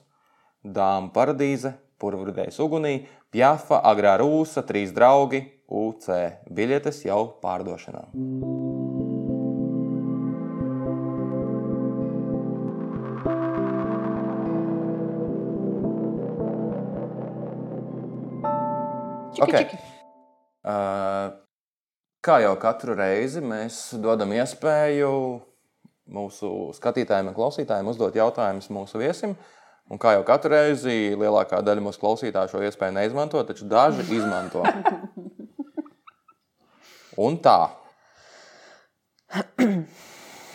Dāma paradīze, Purvurdējs ugunī, Pjafa, Agrā Rūsa, Trīs draugi, UC. Biļetes jau pārdošanā. Čiki, Ok. čiki. Uh, Kā jau katru reizi mēs dodam iespēju mūsu skatītājiem un klausītājiem uzdot jautājumus mūsu viesim. Un kā jau katru reizi, lielākā daļa mūsu klausītāju šo iespēju neizmanto, taču daži izmanto. Un tā.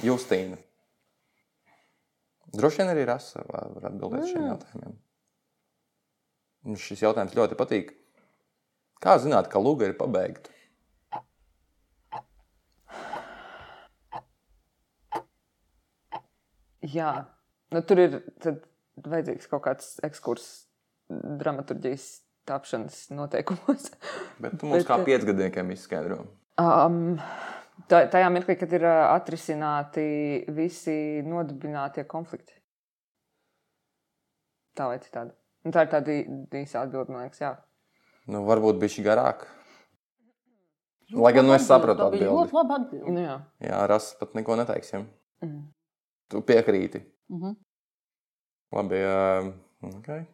Justīna. Droši vien arī Rasa var atbildēt šiem jautājumiem. Mums Šis jautājums ļoti patīk. Kā zināt, ka luga ir pabeigta? Jā, nu, tur ir tad vajadzīgs kaut kāds ekskurss dramaturgijas tapšanas noteikumos. Bet tu mums Bet, kā eh, piecgadniekiem izskaidro. Um, tā, tajā mirklī, kad ir uh, atrisināti visi nodibinātie konflikti. Tā vai citādi. Un tā ir tāda īsa atbilde, man liekas, jā. Nu, varbūt bija šī garāka. Lai gan nu es sapratu atbildi. ļoti laba atbilde. Nu, jā. Jā, Rasa pat neko neteiksim. Mm. Tu piekrīti. Mhm. Labi. ā, Okay.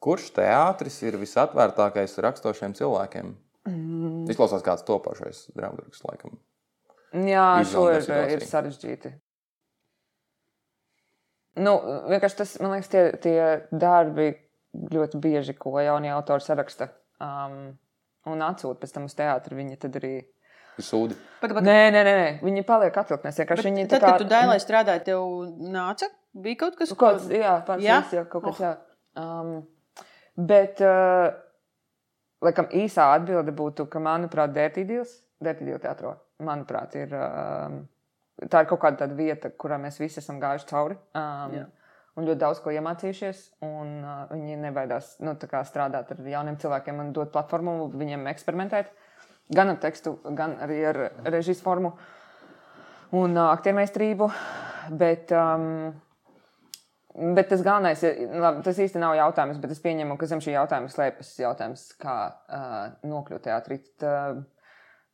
Kurš teātris ir visatvērtākais rakstošiem cilvēkiem? Mm. Izklausās kāds topošais dramaturgs, laikam. Jā, šo ir, situāciju. ir sarežģīti. Nu, vienkārši tas, man liekas, tie, tie darbi ļoti bieži, ko jaunie autori saraksta um, un atsūta pēc tam uz teātri, viņi tad arī. Sūdi. Pagaid, pagaid. Nē, nē, nē, viņi paliek atvilknēs. Vienkārši viņi Tad, kad tu dailai strādāji, tev nāca? Bija kaut kas Nu, Kaut kāds, jā, Jā? pārspīlējis, jā, kaut kas, jā. Um, bet, uh, laikam, īsā atbilde būtu, ka, manuprāt, Dērtīdīls, Dērtīdīla teātro, manuprāt, ir, um, tā ir kaut kāda tāda vieta, kurā mēs visi esam gājuši cauri. Um, Jā. un ļoti daudz ko iemācījušies. Un, uh, viņi nebaidās nu, strādāt ar jauniem cilvēkiem un dot platformu viņiem eksperimentēt. Gan ar tekstu, gan arī ar režijas formu un uh, aktiermeistrību. Bet, um, bet tas galvenais, ir, labi, tas īsti nav jautājums, bet es pieņemu, ka zem šī jautājuma slēpjas jautājums, kā uh, nokļūt teātrī. Uh,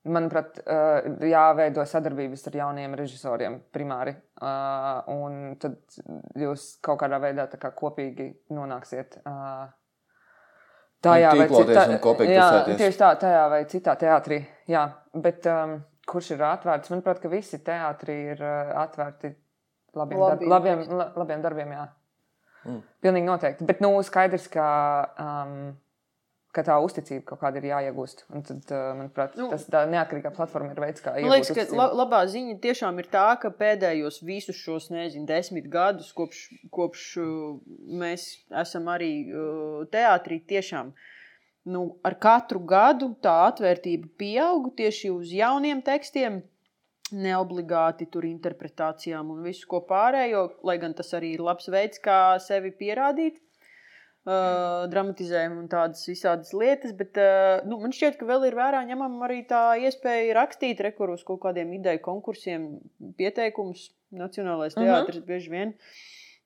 manuprāt, uh, jāveido sadarbības ar jauniem režisoriem primāri. Uh, un tad jūs kaut kādā veidā kā kopīgi nonāksiet. Uh, Tajā vai tīkloties citā, jā, tieši tā, tajā vai citā teātrī. Jā, bet um, kurš ir atvērts? Manuprāt, ka visi teātri ir uh, atvērti labiem, darb, Labiem labiem, la, labiem darbiem. Jā. Mm. Pilnīgi noteikti. Bet nu, skaidrs, ka, um, ka tā uzticība kaut kāda ir jāiegūst. Un tad, uh, manuprāt, Nu, tas tā neatkarīgā platforma ir veids, kā Man iegūt liekas, ka uzticību. la, labā ziņa tiešām ir tā, ka pēdējos visus šos, nezinu, desmit gadus, kopš, kopš uh, mēs esam arī uh, teātrī, tiešām nu, ar katru gadu tā atvērtība pieaug tieši uz jauniem tekstiem. Neobligāti tur interpretācijām un visu ko pārējo, lai gan tas arī ir labs veids, kā sevi pierādīt. Uh, dramatizējumu un tādas visādas lietas, bet uh, nu, man šķiet, ka vēl ir vērā ņemama arī tā iespēja rakstīt rekurus kaut kādiem ideju konkursiem, pieteikumus. Nacionālais Mhm. teātris bieži vien.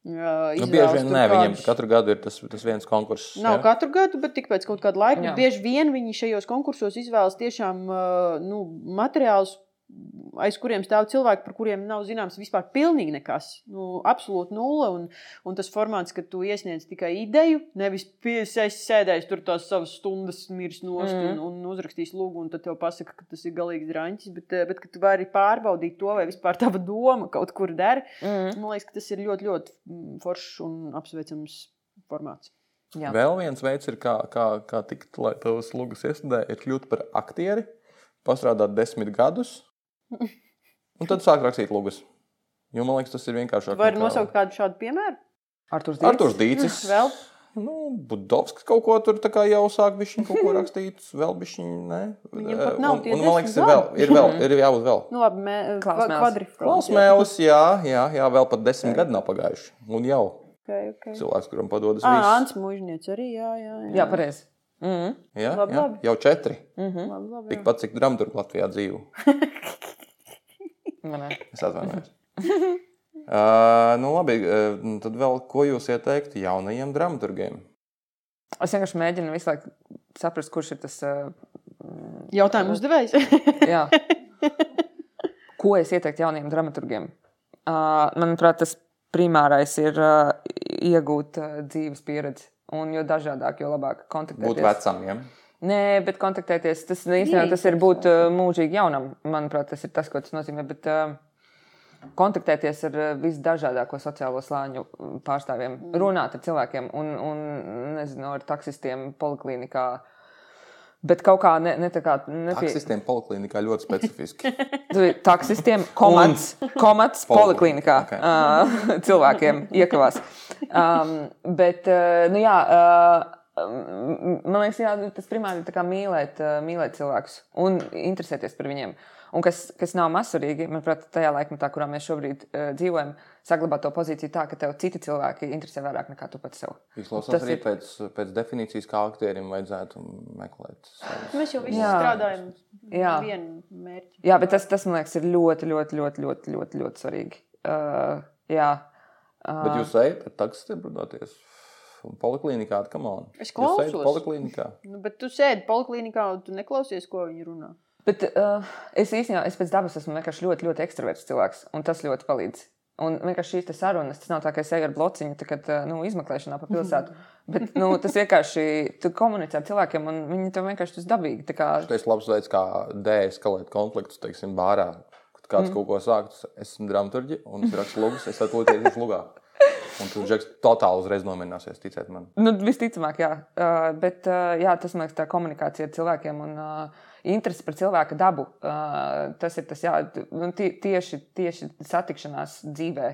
Uh, Nu, bieži vien nē, viņiem kādus- katru gadu ir tas, tas viens konkurss. Nav jā. katru gadu, bet tik pēc kaut kāda laika. Bieži vien viņi šajos konkursos izvēlas tiešām uh, nu, materiālus, aiz kuriem stāv cilvēki, par kuriem nav zināms vispār pilnīgi nekas. Nu, absolūti nulle. Un, un tas formāts, ka tu iesniedz tikai ideju, nevis piesēs sēdējis tur tās savas stundas, mirs nost mm. Un, un uzrakstīs lūgu, un tad tev pasaka, ka tas ir galīgs drāņķis. Bet, eh, bet ka tu vari pārbaudīt to, vai vispār tava doma kaut kur der. Mm. Man liekas, ka tas ir ļoti, ļoti mm, foršs un apsveicams formāts. Jā. Vēl viens veids, ir, kā, kā, kā tikt, lai tavs lugas iestudē, ir kļūt par aktieri, pastrādāt desmit gadus, un tad sākt rakstīt lugas. Jo man liekas, tas ir vienkāršāk. Vai nekā- nosaukt kādu šādu piemēru? Arturs Arthurs Dīrs. Dīcis. Vēl? Nu, Budovskis kaut ko tur jau sāk bišķiņ kaut ko rakstīt, vēl bišķiņ, ne? Viņam pat Un- nav tie un, man liekas, ir vēl, ir vēl, ir jābūt vēl. Nu, labi, mē, Klaus Mēls. kvadrifrons. Klaus Mēlis, jā, jā, jā, vēl pat desmit gadi nav pagājuši. Un jau. Okay, okay. Cilvēks, kuram padodas Ah, viss. Ants Mūžnieks arī, jā, jā. jā. Jā, pareizi. Mhm. Jā, Labi, jā, labi. jau četri. Mhm. Labi, labi, jā. Tikpat cik dramaturgi Latvijā dzīvo. Es atvainojos. uh, nu, labi, uh, tad vēl ko jūs ieteiktu jaunajiem dramaturgiem? Es vienkārši mēģinu visu laiku saprast, kurš ir tas. Uh, Jautājumu uzdevējs. jā. Ko es ieteiktu jauniem dramaturgiem? Uh, manuprāt, tas primārais ir uh, iegūt uh, dzīves pieredzi. Un jo dažādāk, jo labāk kontaktēties. Būt vecam, ja? Nē, bet kontaktēties, tas īstenībā tas ir būt mūžīgi jaunam. Manuprāt, tas ir tas, ko tas nozīmē. Bet, uh, kontaktēties ar visdažādāko sociālo slāņu pārstāvjiem, runāt ar cilvēkiem, un, un nezinu, ar taksistiem, poliklinikā. Bet kaut kā ne, ne tā kā nepie... Taksistiem poliklinikā ļoti specifiski. taksistiem, komats, komats poliklinikā Ok. uh, cilvēkiem iekavās. Um, bet, uh, nu jā, uh, man liekas, jā, tas primāri ir mīlēt, uh, mīlēt cilvēkus un interesēties par viņiem. Un kas, kas nav mazsvarīgi, manuprāt, tajā laikmetā, kurā mēs šobrīd uh, dzīvojam, saglabāt to pozīciju tā, ka tev citi cilvēki interesē vairāk nekā tu pats sev. Izklausās arī ir- pēc, pēc definīcijas, kā aktierim vajadzētu meklēt. savus- Mēs jau visi Jā. strādājam Jā. vienu mērķi. Jā, bet tas, tas man liekas, ir ļoti, ļoti, ļoti, ļoti, ļoti, ļoti svarīgi. Uh, jā. Uh, Bet jūs ejat ar taksistiem brudoties? Poliklinikā, kam on? Es klausos. poliklinikā. Nu, bet tu sēdi poliklinikā un tu neklausies, ko viņi runā. Bet uh, es īstenībā, es pēc dabas esmu vienkārši ļoti, ļoti ekstraverts cilvēks, un tas ļoti palīdz. Un vienkārši šīs sarunas, tas nav tā, ka es eju ar blociņu, kad nu, izmeklēšanā pa pilsētu. Bet nu, tas vienkārši, tu komunicē ar cilvēkiem, un viņi tev vienkārši tas dabīgi. tā Kā, Tas ir labs veids, kā deeskalēt konfliktus, teiksim, bārā. Kad kāds mm. kaut ko sāk, es esmu dramaturgi un es rakstu lugas, es atpūties uz lugā. Un tu džeks totāli uzreiz nomierināsies, ticiet man. Nu, visticamāk, jā. Uh, bet uh, jā, tas man liekas, tā komunikācija ar cilvēkiem un uh, interese par cilvēka dabu. Uh, tas ir tas, jā, nu, tie, tieši, tieši satikšanās dzīvē.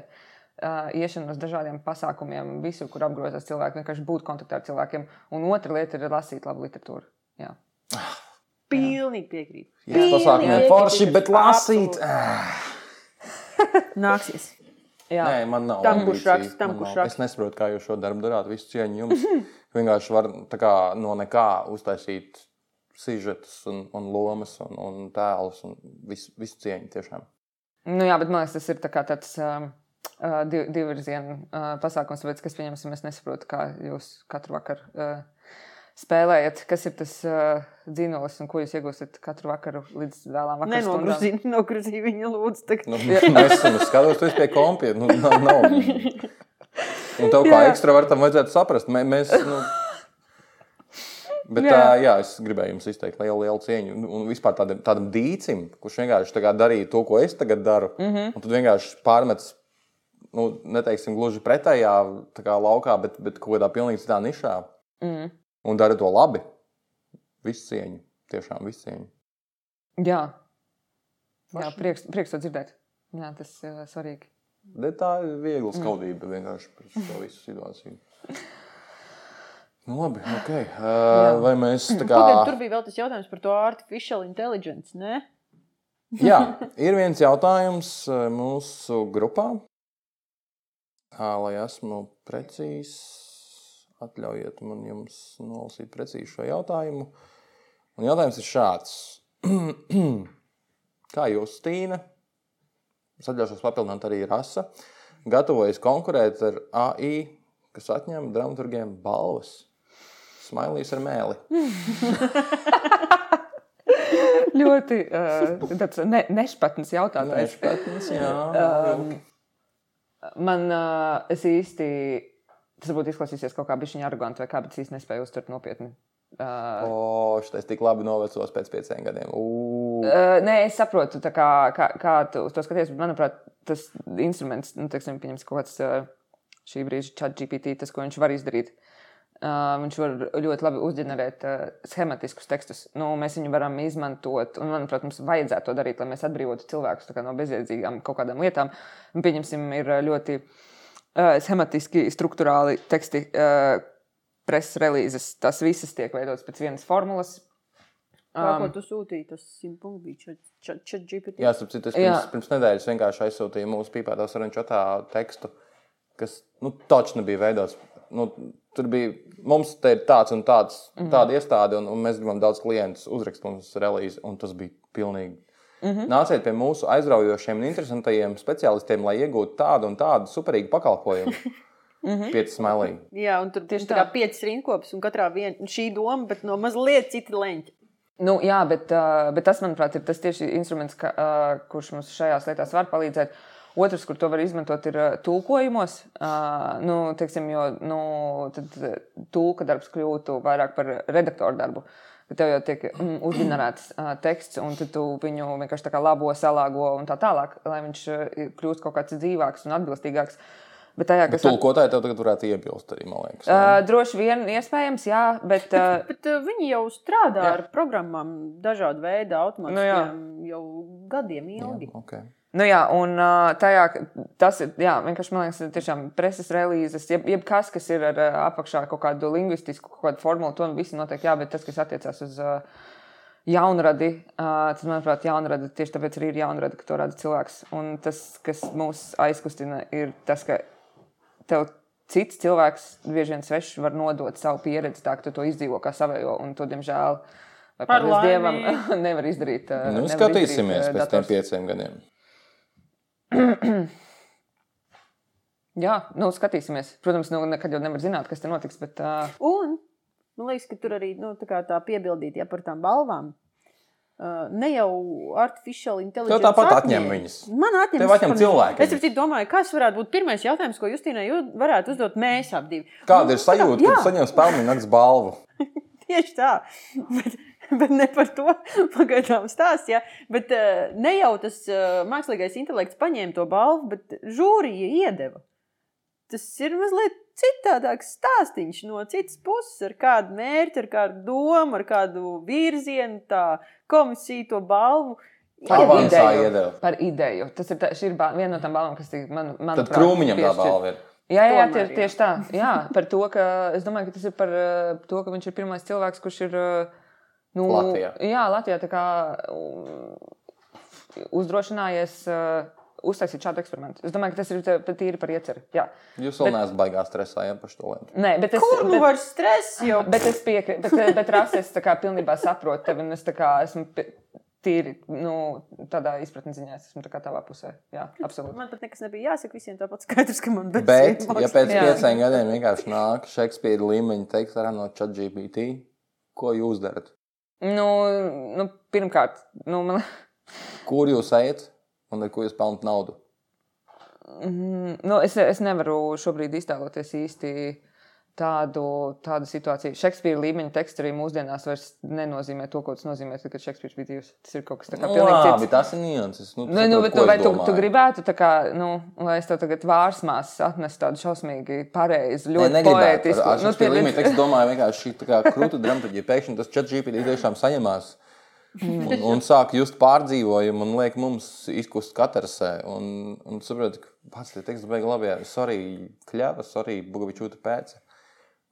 Uh, iešana uz dažādiem pasākumiem, visur, kur apgrozās cilvēki, vienkārši būt kontaktā ar cilvēkiem. Un otra lieta ir lasīt labu literatūru. Jā. Pilnīgi piekrītu. Jā, pasākumiem forši, bet lasīt. Nāksies. Jā. Nē, man nav. Tam, kurš raksta, tam, kurš raksta. Es nesaprotu, kā jūs šo darbu darāt. Visu cieņu jums. Vienkārši var kā, no nekā uztaisīt sižetus, un, un lomas un, un tēlus. Un visu, visu cieņu tiešām. Nu, jā, bet man liekas, tas ir tā tāds uh, uh, div, divvirzienu uh, pasākums, tāpēc, kas, pieņemsim, es nesaprotu, kā jūs katru vakaru uh, spēlējat, kas ir tas uh, dzīnolis un ko jūs iegūstat katru vakaru līdz vēlām vakaram. Nenogruzīju, nogruzīju viņa lūdzu. Tagad. Nu, es esmu skatos, tu esi pie kompija. Nu, nav, nav. Un tev kā ekstravertam vajadzētu saprast. Mē, mēs, nu... Bet, Jā. jā. jā, es gribēju jums izteikt lielu, lielu cieņu. Un- Un vispār tādam, tādam dīcim, kurš vienkārši tā kā darīja to, ko es tagad daru. Mm -hmm. Un tad vienkārši pārmets, nu, neteiksim, gluži pretējā tā kā laukā, bet, bet kaut kādā pilnīgi citā nišā. Mm. Un dara to labi. Visu cieņu. Tiešām visu cieņu. Jā, jā prieks, prieks to dzirdēt. Jā, tas ir uh, svarīgi. Bet tā ir viegla skaudība vienkārši par šo visu situāciju. Nu, labi, ok. Uh, vai mēs tā kā. Pagaid, tur bija vēl tas jautājums par to artificial intelligence. Ne? Jā, ir viens jautājums uh, mūsu grupā. Ā, Lai esmu precīzs, atļaujiet man jums nolasīt precīzi šo jautājumu. Un jautājums ir šāds. Kā jūs, Tīna, es atļaušos papildināt arī rasa, gatavojas konkurēt ar AI, kas atņem dramaturgiem balvas? Smailīs ar mēli. Ļoti uh, tāds ne, nešpatns jautājums. Nešpatns, jā. Um, man uh, es īsti, tas varbūt izklausīsies kaut kā bišķiņa arroganti vai kā, bet es īsti nespēju uztvert nopietni. Uh, O, šitais tik labi novecos pēc pieciem gadiem. Uh, nē, es saprotu, kā, kā, kā tu to skaties, bet manuprāt, tas instruments, nu, teiksim, pieņems kaut kāds uh, šī brīža chat GPT, tas, ko viņš var izdarīt. Uh, viņš var ļoti labi uzģenerēt uh, schematiskus tekstus. Nu, mēs viņu varam izmantot, un, manuprāt, mums vajadzētu to darīt, lai mēs atbrīvotu cilvēkus no bezjēdzīgām kaut kādām lietām. Un, pieņemsim, ir ļoti uh, schematiski, struktūrāli teksti, uh, preses relīzes. Tas viss tiek veidots pēc vienas formulas. Um, ko tu sūtīji, tas simt punkti bija chat- chat GPT. Jā, starp citu, es Jā. pirms, pirms nedēļas vienkārši aizsūtīju mūsu pīpētā sarunu čatā tekstu, kas nu, taču nebija veidots. Nu, tur bija mums te ir tāds un tāds, mm -hmm. tāda iestāde, un, un mēs gribam daudz klientus uzrakstīt mums relīzi, un tas bija pilnīgi. Mm -hmm. Nāciet pie mūsu aizraujošiem un interesantajiem specialistiem, lai iegūtu tādu un tādu superīgu pakalpojumu. Mm -hmm. Pieci smēlīgi. Jā, un tur tieši tā kā piecas rinkopas, un katrā viena šī doma, bet no mazliet citi leņķi. Nu, jā, bet, uh, bet tas, manuprāt, ir tas tieši instruments, ka, uh, kurš mums šajās lietās var palīdzēt. Otrs, kur to var izmantot, ir uh, tulkojumos. Uh, nu, teiksim, jo nu, tad tulka darbs kļūtu vairāk par redaktoru darbu. Tad tev jau tiek mm, uzģenerēts uh, teksts, un tu viņu vienkārši tā kā labo, salāgo un tā tālāk, lai viņš uh, kļūst kaut kāds dzīvāks un atbilstīgāks. Bet tajā, kas tulkotāji tev tagad varētu iebilst arī, man liekas. Uh, droši vien, iespējams, jā, bet. Uh, bet, bet uh, viņi jau strādā jā. ar programmām, dažādu veidu automātiskiem nu, jau gadiem ilgi. Jā, okay. Nu jā, un tajā tas ir jā, vienkārši, man liekas, tiešām preses relīzes, jeb, jebkas, kas ir ar apakšā kaut kādu lingvistisku kaut kādu formulu, to visi noteikti jā, bet tas, kas attiecās uz jaunradi, tas, manuprāt, jaunradi tieši tāpēc arī ir jaunradi, ka to rada cilvēks. Un tas, kas mūs aizkustina, ir tas, ka tev cits cilvēks, bieži vien svešs, var nodot savu pieredzi, tā ka tu to izdzīvo kā savējo, un to, diemžēl, paldies Dievam, nevar izdarīt. Nu, nevar skatīsimies izdarīt, pēc dators. tiem pieciem gadiem. Jā, nu, skatīsimies. Protams, nu, nekad jau nevar zināt, kas tur notiks. Bet, uh... Un man liekas, ka tur arī nu, tā, tā piebildīt ja, par tām balvām. Uh, ne jau artificial intelligence. Tev tāpat atņem viņas. Man atņem, Tev atņem cilvēku. Es arī domāju, kas varētu būt pirmais jautājums, ko Justīnai varētu uzdot mēs abi. Kāda nu, ir sajūta, kad saņem spēļu nakts balvu? Tieši tā. Bet, bet ne par to pagaidām stāst. Ja? Bet uh, ne jau tas uh, mākslīgais intelekts paņēma to balvu, bet žūrija iedeva. Tas ir mazliet citādāks stāstījums no citas puses, ar kādu mērķi, ar kādu domu, ar kādu virzienu, tā komisija to balvu. Par ideju, par ideju. Tas ir, tā, ir viena no tām balvām, kas man, man Tad krūmiņam tā balva ir. Jā, jā, Tomēr, tie, tieši tā. Jā, par to, ka es domāju, ka tas ir par eh, to, ka viņš ir pirmais cilvēks, kurš ir eh, nu, Latvijā. Jā, Latvijā tā kā uzdrošinājies uh, uztaisīt šādu eksperimentu. Es domāju, ka tas ir tīri par ieceru. Jā. Jūs vēl bet... neesat baigā stresā ja, par šo lietu. Nē, bet es, Kur nu bet, var stress jau? Bet es piekrītu, bet, bet kā pilnībā saprotu tevi, un es tā kā esmu tīri, nu, tādā izpratnes ziņā es esmu tavā pusē. Jā, absolūti. Man pat nekas nebija jāsaka, visiem tāpat skaidrs, ka man bija. Bet, ja pēc jā. pieciem gadiem vienkārši nāk Šekspīra līmeņa teksts ar no ChatGPT, ko jūs darat? Nu, nu pirmkārt, nu, man... kur jūs ejat? un ar ko jūs pelnāt naudu? Mm, nu, es, es nevaru šobrīd iztēloties īsti tādu, tādu situāciju. Šekspīra līmeņa teksts arī mūsdienās vairs nenozīmē to, ko tas nozīmē, tad, kad Šekspīrs bija dzīves. Tas ir kaut kas tāds - pilnīgi cits. Tas ir nianses. Nu, nu, nu, bet, tu, vai tu, tu gribētu, kā, nu, lai es tev tagad vārsmās atnestu tādu šausmīgi pareizu, ļoti ne, poētisku? Ar, ar nu, tie līmeņa tekstu domāju vienkārši šī tā kā krūta dramaturģija. Pēkšņi tas GPT tiešām saņemās un, un sāk just pārdzīvojumu un liek mums izkust katrasē. Un, un saprotu, ka pats te teiks, beigas labi, sorry, kļava, sorry, Bugavičūta pēc.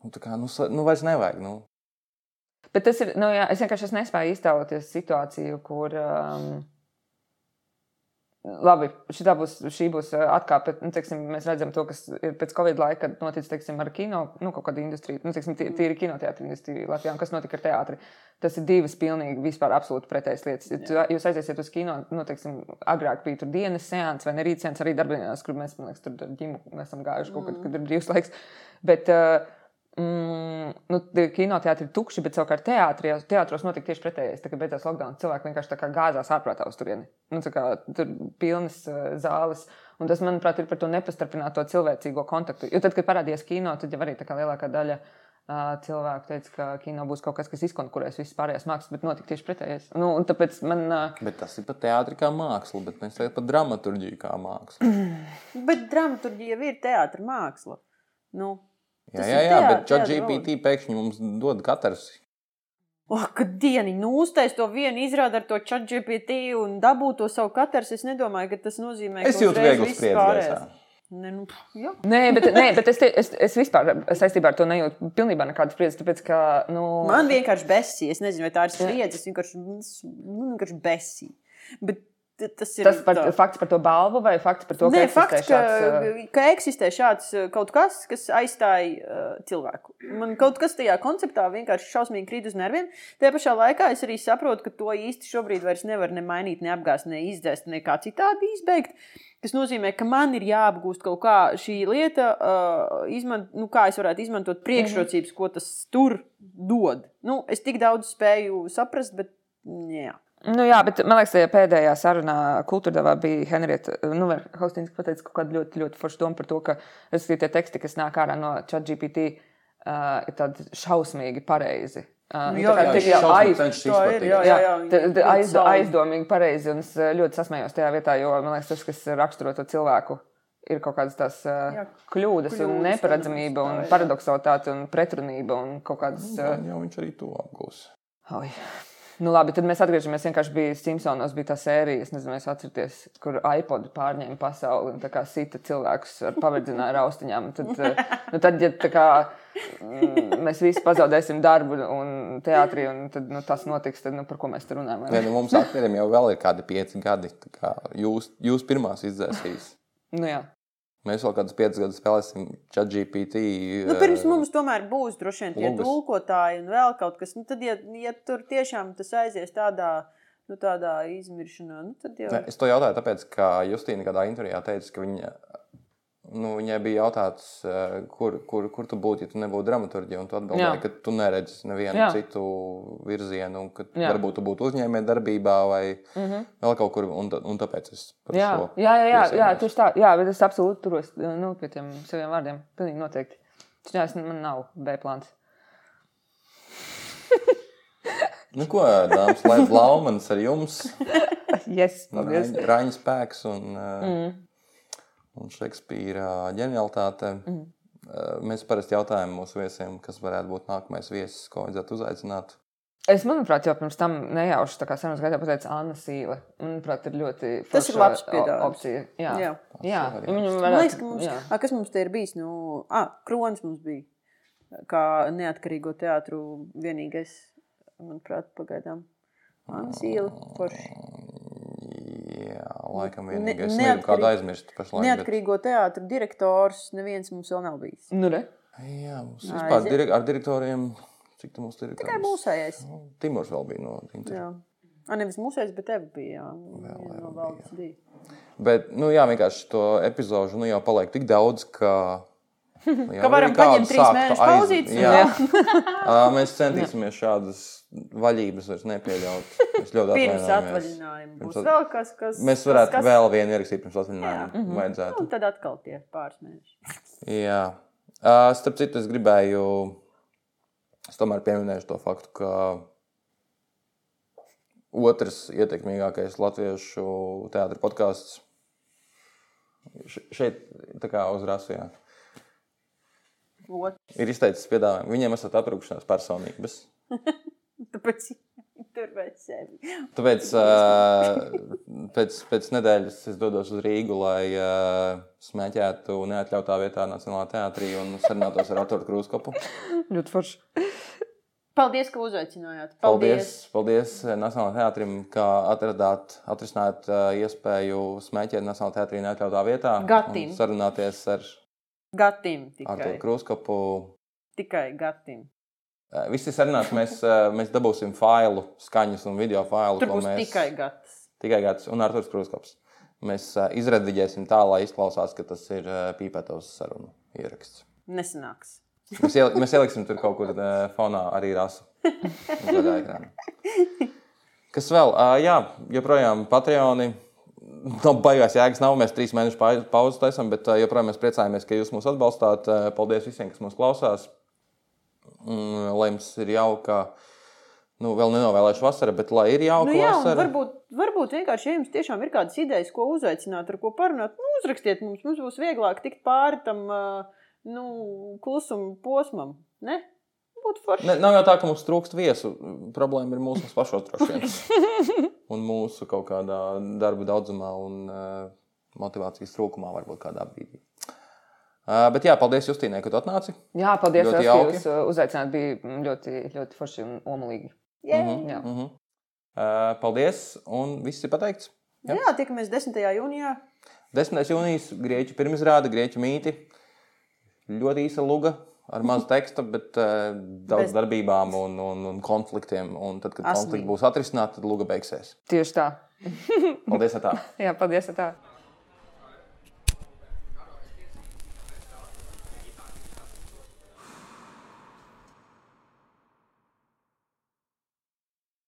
Un tā kā, nu, nu vairs nevajag. Nu. Bet tas ir, nu jā, es vienkārši es nespēju iztēloties situāciju, kur. Um, Labi, būs, šī būs atkāpe. Nu, teiksim, mēs redzam, to, kas ir pēc Covid laika, kad noticis teiksim, ar kino, nu, kaut kāda industrija, nu, teiksim, tīri kinoteātris industrija Latvijā, un kas notika ar teātri. Tas ir divas pilnīgi vispār absolūti pretējas lietas. Jā. Jūs aiziesiet uz kino, nu, teiksim, agrāk bija tur dienas seans vai ne rīta seans, arī darbdienās, kur mēs, man liekas, tur ģimu, esam gājuši kaut kad, kad ir brīvs laiks. Bet, uh, mm, nu, kinoteātris ir tukši, bet savukārt teātros, teātros notika tieši pretējais. Tā kā beidzās lockdown, cilvēki vienkārši gāzās ārprātā uz turieni. Nu, kā, tur bija pilnas uh, zāles. Un tas, manuprāt, ir par to nepastarpināto cilvēcīgo kontaktu. Jo tad, kad parādījās kino, tad jau arī lielākā daļa uh, cilvēku teica, ka kino būs kaut kas, kas izkonkurēs visas pārējās mākslas, bet notika tieši pretējais. Nu, tāpēc man. Uh... Bet tas ir pat teātris kā māksla, bet mēs tagad par dramaturgiju kā mākslu. bet dramaturgija jau ir teātris māksla. Nu, Jā, jā, jā, bet ChatGPT pēkšņi mums dod katrs. Oh, kad dieni nu uztais to vienu izrādi ar to ChatGPT un dabū to savu katrs, es nedomāju, ka tas nozīmē, ka es jūtu viegli spriedzēt. Ne, nu, jā. nē, bet, nē, bet es, te, es, es vispār saistībā ar to nejūtu pilnībā nekādas spriedzes. Tāpēc, ka, nu... Man vienkārši besī. Es nezinu, vai tā ir spriedzes. Es vienkārši, nu, vienkārši besī. Bet tas ir Tas par, tā. fakts par to balvu vai fakts par to, ka Nē, eksistē fakts, ka, šāds, ka eksistē šāds uh, kaut kas, kas aizstāja uh, cilvēku. Man kaut kas tajā konceptā vienkārši šausmīgi krīt uz nerviem. Tajā pašā laikā es arī saprotu, ka to īsti šobrīd vairs nevar ne mainīt, ne apgāzt, ne izdzēst, ne kā citādi izbeigt. Tas nozīmē, ka man ir jāapgūst kaut kā šī lieta, uh, izman, nu, kā es varētu izmantot priekšrocības, ko tas tur dod. Nu, es tik daudz spēju saprast, bet jā. Nu, jā, bet man liekas, tajā pēdējā sarunā kultūrdevā bija Henrieta. Nu, Haustīns pateica kaut kādu ļoti, ļoti foršu domu par to, ka tie teksti, kas nāk ārā no ChatGPT, uh, ir tādi šausmīgi pareizi. Uh, Nu, nu, jā, tā jā, jā, jau šausmīgi aiz- ir, jā, Jā, jā, aizdomīgi pareizi. Un es ļoti sasmējos tajā vietā, jo man liekas, tas, kas raksturo to cilvēku, ir kaut kādas tās uh, Jā, kļūdas, kļūdas, un neparedzamība, un jā. paradoxalitāte un pretrunība un kaut kādas. Jā, Uh, jau viņš arī to apgūs. oi. Nu, labi, tad mēs atgriežamies. Vienkārši bija Simpsonos, bija tā sērija, es nezinu, jūs atceraties, kur iPod pārņēma pasauli un tā kā sita cilvēkus ar paverdzināju raustiņām. Tad, eh, nu, tad ja tā kā, mm, mēs visi pazaudēsim darbu un teātrī, un tad, nu, tas notiks, tad nu, par ko mēs te runājam? Nē, nu, mums aktieriem jau vēl ir kādi pieci gadi. kā Jūs, jūs pirmās izdzēsīs. Nu, jā. Mēs vēl kādus piecus gadus spēlēsim ChatGPT. Nu, pirms eh, mums tomēr būs droši vien tie Lugas. tulkotāji un vēl kaut kas. Nu, tad, ja, ja tur tiešām tas aizies tādā, nu, tādā izmiršanā, nu, tad jau Ne, es to jautāju, tāpēc, ka Justīna kādā intervijā teica, ka viņa, nu, viņai bija jautāts, eh, kur, kur, kur tu būtu, ja tu nebūtu dramaturgi. Un tu atbildēji, Jā. ka tu neredzi nevienu Jā. citu virzienu, ka Jā. varbūt tu būtu uzņēmējā darbībā vai Mm -hmm. vēl kaut kur. Un, un tāpēc es par Jā, šo jā, jā, jā, jā tieši tā. Jā, bet es absolūti turos nu, pie tiem saviem vārdiem. Pilnīgi noteikti. Jā, es, man nav B plāns. Nu, ko, dāmas, lai Blaumanis ar jums, Yes, paldies. Raņa, spēks un, mm. Mm. Un Šekspīra ģenialitāte. Mm. Mēs parasti jautājam mūsu viesiem, kas varētu būt nākamais viesis, ko vajadzētu uzaicināt. Es, manuprāt, jau pirms tam nejauši tā kā sarunas gaitā pateicu Anna Sīle. Manuprāt, ir ļoti Tas ir labs piedāvājums. Jā, Jā. jā. viņam Man varētu, liekas, ka mums, jā. a, kas mums te ir bijis? Nu, a, Kronis mums bija. Kā neatkarīgo teātru vienīgais, manuprāt, pagaidām. Anna Sīla. Forši. Jā, laikam Ne- vienīgais. Es neatkarīgi- nezinu, kādu aizmirst pašlaik. bet- Neatkarīgo teātru direktors neviens mums vēl nav bijis. Nu, re. Jā, mums Aiziet. vispār direk ar direktoriem. Cik tu mums direktors? Tikai mūsējais. Nu, Timurs vēl bija no Inter. Jā. A, nevis mūsējais, bet tev bija. Jā, Vēl, vēl no valdes bija. Bet, nu jā, vienkārši to epizodu nu, jau paliek tik daudz, ka. Jau Ka varam paņemt trīs mēnešu un- Jā, Ā, mēs centīsimies šādas vaļības vairs nepieļaut. Mēs ļoti Pirms atvaļinājuma būs vēl kas, kas. Mēs kas- varētu kas, vēl vienu ierakstīt pirms Jā. atvaļinājuma. Mhm. Vajadzētu. Un tad atkal tie pāris mēneši. Jā. Uh, starp citu, es gribēju. Es tomēr pieminēšu to faktu, ka otrs ietekmīgākais latviešu teātris podkāsts šeit, tā kā uz Rasijā, Ot, ir izteicis piedāvājumu. Viņiem esat aprūkšanās personības. Tāpēc tur vajag sevi. Tāpēc uh, pēc, pēc nedēļas es dodos uz Rīgu, lai uh, smēķētu neatļautā vietā Nacionālajā teātrī un sarunātos ar Arthuru Krūskopu. Ļoti forši. Paldies, ka uzaicinājāt. Paldies, paldies Nacionālajiem teātrim, ka atradāt, atrisināt uh, iespēju smēķēt Nacionālajā teātrī neatļautā vietā. Gatim. un Sarunāties ar Gatim tikai. Arthuru Krūskopu. Tikai gatim. Uh, Visi sarunās, mēs, mēs dabūsim failu, skaņas un video failu. Tur būs mēs... tikai gads. Tikai gads un Arthurs Krūskops. Mēs izrediģēsim tā, lai izklausās, ka tas ir pīpētos sarunu ieraksts. Nesanāks. Mēs, iel, mēs ieliksim tur kaut kur uh, fonā arī rasu. Kas vēl? Uh, jā, joprojām Patreoni. No baigās jēgas nav. Mēs trīs mēnešu pa- pauzi taisām, bet joprojām mēs priecājamies, ka jūs mūs atbalstāt. Paldies visiem, kas mūs klausās. Lai jums ir jauka, nu, vēl nenovēlēšu vasara, bet lai ir jauka Nu, jā, vasara. varbūt, varbūt vienkārši, ja jums tiešām ir kādas idejas, ko uzaicināt, ar ko parunāt, nu, uzrakstiet mums. Mums būs vieglāk tikt pāri tam nu, klusuma posmam. Ne? Būtu forši. Ne, nav jau tā, ka mums trūkst viesu. Problēma ir mūsu pašos droši vien. Un mūsu kaut kādā darba daudzumā un uh, motivācijas trūkumā varbūt kādā brīdī. Uh, bet jā, paldies Justīnai, ka tu atnāci. Jā, paldies, ka jūs uh, uzaicināt. Bija mm, ļoti, ļoti forši un omulīgi. Jā, Mhm, Jā. mhm. Uh, paldies, un viss ir pateikts. Jā, jā tiekamies 10. jūnijā. 10. jūnijas grieķu pirmizrāde, grieķu mīti. Ļoti īsa luga ar mazu tekstu, bet uh, daudz Bez- darbībām un, un, un konfliktiem. Un tad, kad Asnīgi. konflikti būs atrisināti, tad luga beigsies. Tieši tā. Paldies! Tā. Jā, paldies. Tā.